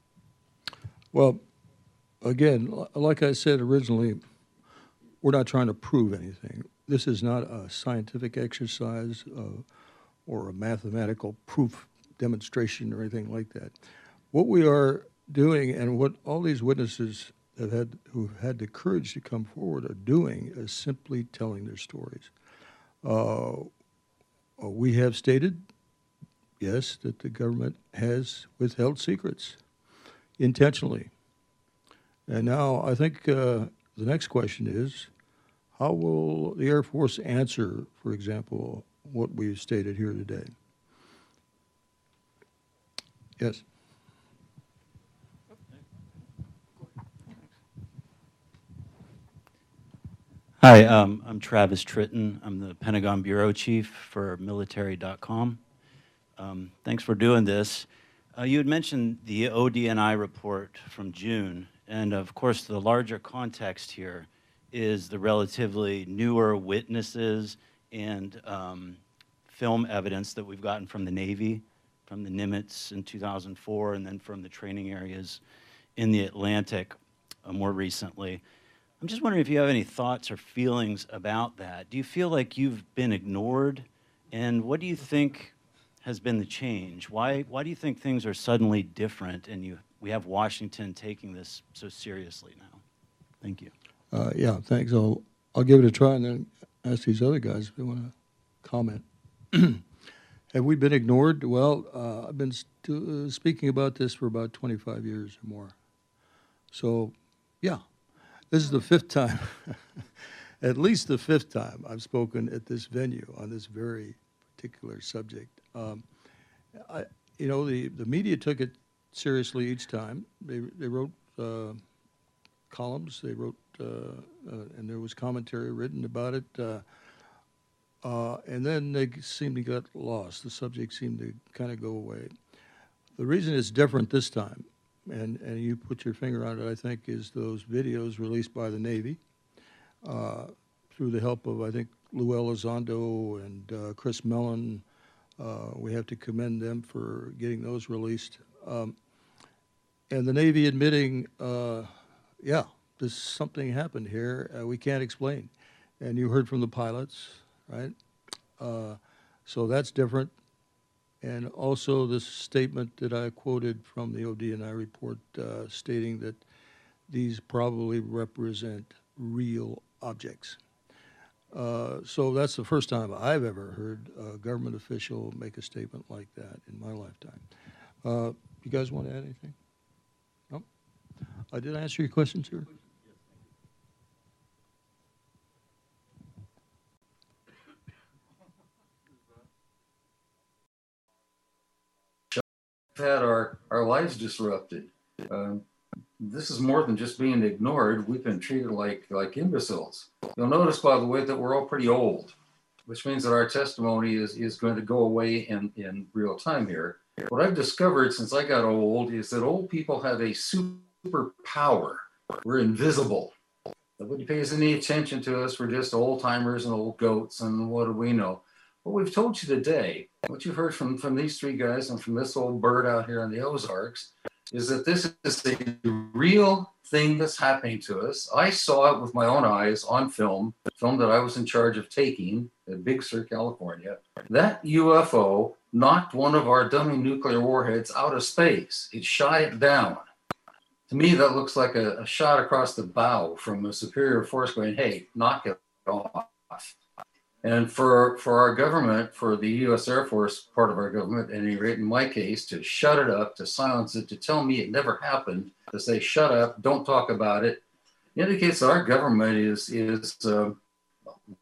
Well, again, like I said originally, we're not trying to prove anything. This is not a scientific exercise uh, or a mathematical proof demonstration or anything like that. What we are doing, and what all these witnesses have had, who've had the courage to come forward, are doing, is simply telling their stories. Uh, we have stated, yes, that the government has withheld secrets intentionally. And now I think uh, the next question is how will the Air Force answer, for example, what we've stated here today? Yes. Hi, um, I'm Travis Tritten. I'm the Pentagon Bureau Chief for military.com. Um, thanks for doing this. Uh, you had mentioned the ODNI report from June, and of course, the larger context here is the relatively newer witnesses and um, film evidence that we've gotten from the Navy, from the Nimitz in 2004, and then from the training areas in the Atlantic uh, more recently. I'm just wondering if you have any thoughts or feelings about that. Do you feel like you've been ignored? And what do you think has been the change? Why, why do you think things are suddenly different and you, we have Washington taking this so seriously now? Thank you. Uh, yeah, thanks. I'll, I'll give it a try and then ask these other guys if they want to comment. *clears throat* Have we been ignored? Well, uh, I've been st- uh, speaking about this for about 25 years or more. So, yeah, this is the fifth time, *laughs* at least the fifth time I've spoken at this venue on this very particular subject. Um, I, you know, the, the media took it seriously each time. They, they wrote uh, columns, they wrote, uh, uh, and there was commentary written about it. Uh, Uh, and then they seemed to get lost. The subject seemed to kind of go away. The reason it's different this time, and, and you put your finger on it, I think, is those videos released by the Navy uh, through the help of, I think, Lou Elizondo and uh, Chris Mellon. Uh, we have to commend them for getting those released. Um, and the Navy admitting, uh, yeah, this something happened here uh, we can't explain. And you heard from the pilots, right? Uh, so that's different. And also the statement that I quoted from the ODNI report uh, stating that these probably represent real objects. Uh, so that's the first time I've ever heard a government official make a statement like that in my lifetime. Uh, you guys want to add anything? No? I did I answer your question, sir? Had our, our lives disrupted. Um, this is more than just being ignored. We've been treated like like imbeciles. You'll notice, by the way, that we're all pretty old, which means that our testimony is, is going to go away in, in real time here. What I've discovered since I got old is that old people have a superpower. We're invisible. Nobody pays any attention to us. We're just old timers and old goats, and what do we know? What we've told you today, what you've heard from, from these three guys and from this old bird out here in the Ozarks, is that this is a real thing that's happening to us. I saw it with my own eyes on film, film that I was in charge of taking at Big Sur, California. That UFO knocked one of our dummy nuclear warheads out of space. It shot it down. To me, that looks like a, a shot across the bow from a superior force going, hey, knock it off. And for for our government, for the U.S. Air Force part of our government, at any rate, in my case, to shut it up, to silence it, to tell me it never happened, to say shut up, don't talk about it, indicates that our government is is uh,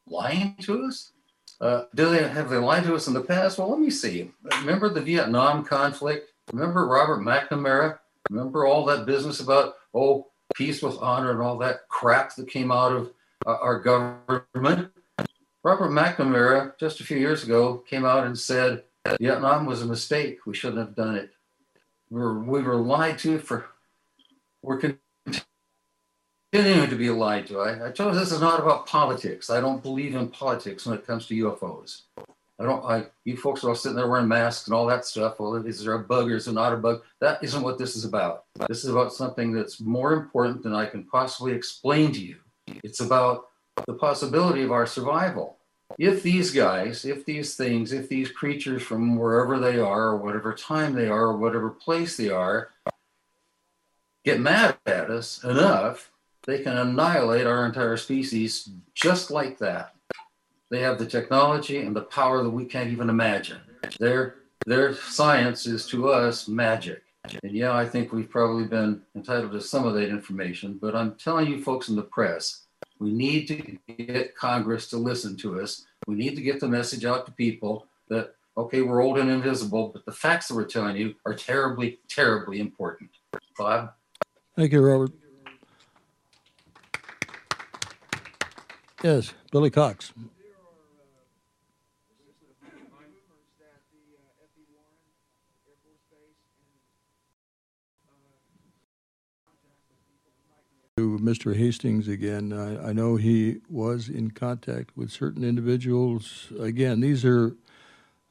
lying to us. Uh, do they have they lied to us in the past? Well, let me see. Remember the Vietnam conflict? Remember Robert McNamara? Remember all that business about oh peace with honor and all that crap that came out of uh, our government? Robert McNamara, just a few years ago, came out and said Vietnam was a mistake. We shouldn't have done it. We were, we were lied to for, we're continuing to be lied to. I, I told you this is not about politics. I don't believe in politics when it comes to UFOs. I don't, I, you folks are all sitting there wearing masks and all that stuff. Well, is there a bug or is there not a bug? That isn't what this is about. This is about something that's more important than I can possibly explain to you. It's about the possibility of our survival. If these guys, if these things, if these creatures from wherever they are, or whatever time they are, or whatever place they are, get mad at us enough, they can annihilate our entire species just like that. They have the technology and the power that we can't even imagine. Their, their science is to us magic. And yeah, I think we've probably been entitled to some of that information, but I'm telling you folks in the press, we need to get Congress to listen to us. We need to get the message out to people that, okay, we're old and invisible, but the facts that we're telling you are terribly, terribly important. Bob? Thank you, Robert. Yes, Billy Cox. To Mr. Hastings again, I, I know he was in contact with certain individuals. Again, these are,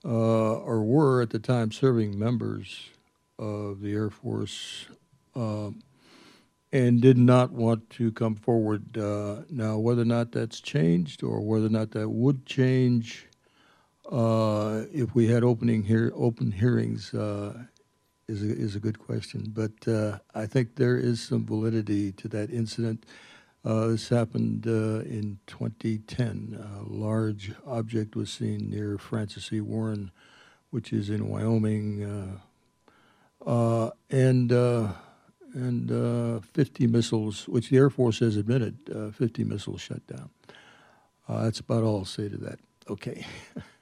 uh, or were at the time serving members of the Air Force. Um, and did not want to come forward. Uh, now, whether or not that's changed or whether or not that would change uh, if we had opening here open hearings uh, is a, is a good question. But uh, I think there is some validity to that incident. Uh, this happened uh, in 2010. A large object was seen near Francis E. Warren, which is in Wyoming, and and uh, 50 missiles, which the Air Force has admitted, uh, 50 missiles shut down. Uh, that's about all I'll say to that. Okay. *laughs*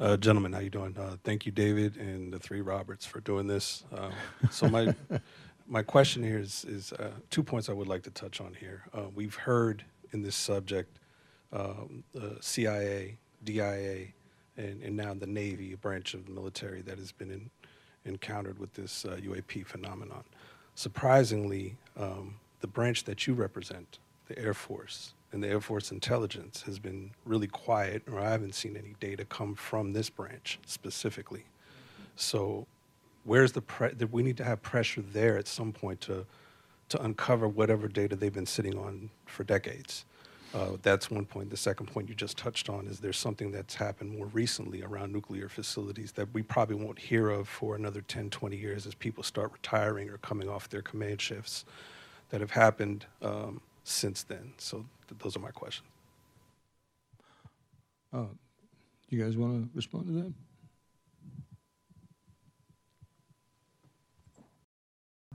Uh, gentlemen, how you doing? Uh, thank you, David, and the three Roberts for doing this. Um, so my *laughs* my question here is is uh, two points I would like to touch on here. we've heard in this subject, um, the CIA DIA and, and now the Navy, a branch of the military that has been in, encountered with this uh, UAP phenomenon. Surprisingly, um, the branch that you represent, the Air Force, and the Air Force intelligence has been really quiet, or I haven't seen any data come from this branch specifically. So, where's the pre- that we need to have pressure there at some point to to uncover whatever data they've been sitting on for decades. Uh, that's one point. The second point you just touched on is there's something that's happened more recently around nuclear facilities that we probably won't hear of for another 10, 20 years as people start retiring or coming off their command shifts that have happened um, since then. So th- those are my questions. Uh, You guys want to respond to that?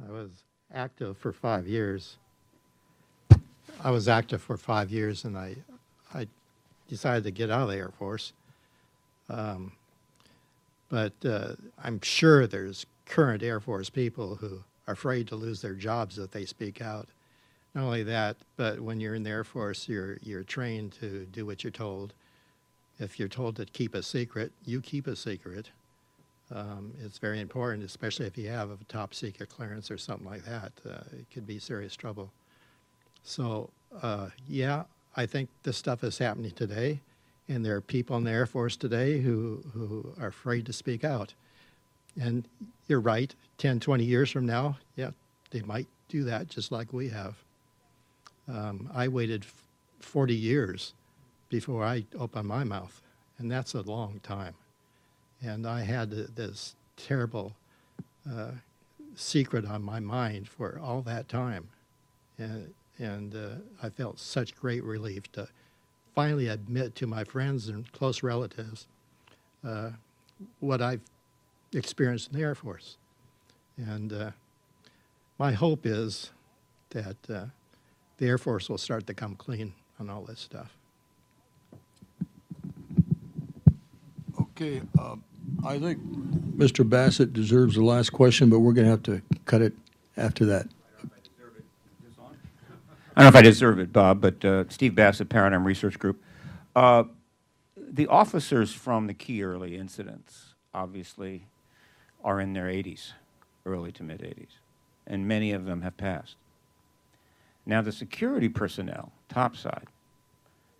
I was active for five years. I was active for five years, and I, I decided to get out of the Air Force. Um, but uh, I'm sure there's current Air Force people who are afraid to lose their jobs if they speak out. Not only that, but when you're in the Air Force, you're you're trained to do what you're told. If you're told to keep a secret, you keep a secret. Um, it's very important, especially if you have a top secret clearance or something like that. Uh, it could be serious trouble. So, uh, yeah, I think this stuff is happening today, and there are people in the Air Force today who, who are afraid to speak out. And you're right, 10, 20 years from now, yeah, they might do that just like we have. Um, I waited 40 years before I opened my mouth, and that's a long time. And I had this terrible uh, secret on my mind for all that time, and and uh, I felt such great relief to finally admit to my friends and close relatives uh, what I've experienced in the Air Force, and uh, my hope is that uh, the Air Force will start to come clean on all this stuff. Okay, uh, I think Mr. Bassett deserves the last question, but we're going to have to cut it after that. I don't know if I deserve it, Bob, but uh, Steve Bassett, Paradigm Research Group. Uh, the officers from the key early incidents obviously are in their 80s, early to mid 80s, and many of them have passed. Now, the security personnel, topside,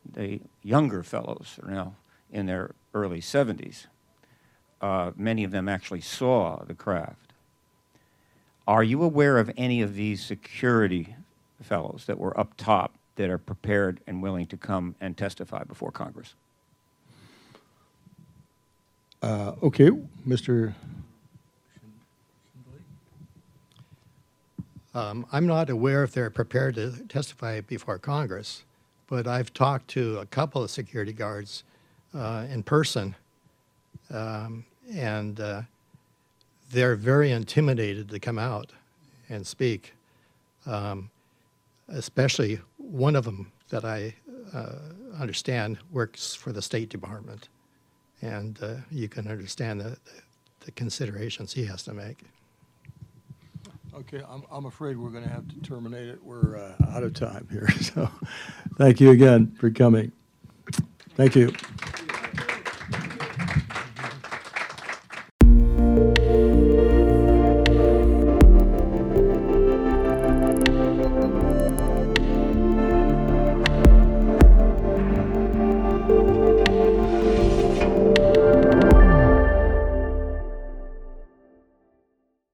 the younger fellows are now in their early 70s. Uh, many of them actually saw the craft. Are you aware of any of these security fellows that were up top that are prepared and willing to come and testify before Congress? Uh, Okay, Mr. Um, I'm not aware if they're prepared to testify before Congress, but I've talked to a couple of security guards uh, in person, um, and uh, they're very intimidated to come out and speak. Um, especially one of them that I uh, understand works for the State Department, and uh, you can understand the, the considerations he has to make. Okay, I'm, I'm afraid we're going to have to terminate it. We're uh, out of time here. *laughs* So thank you again for coming. Thank you.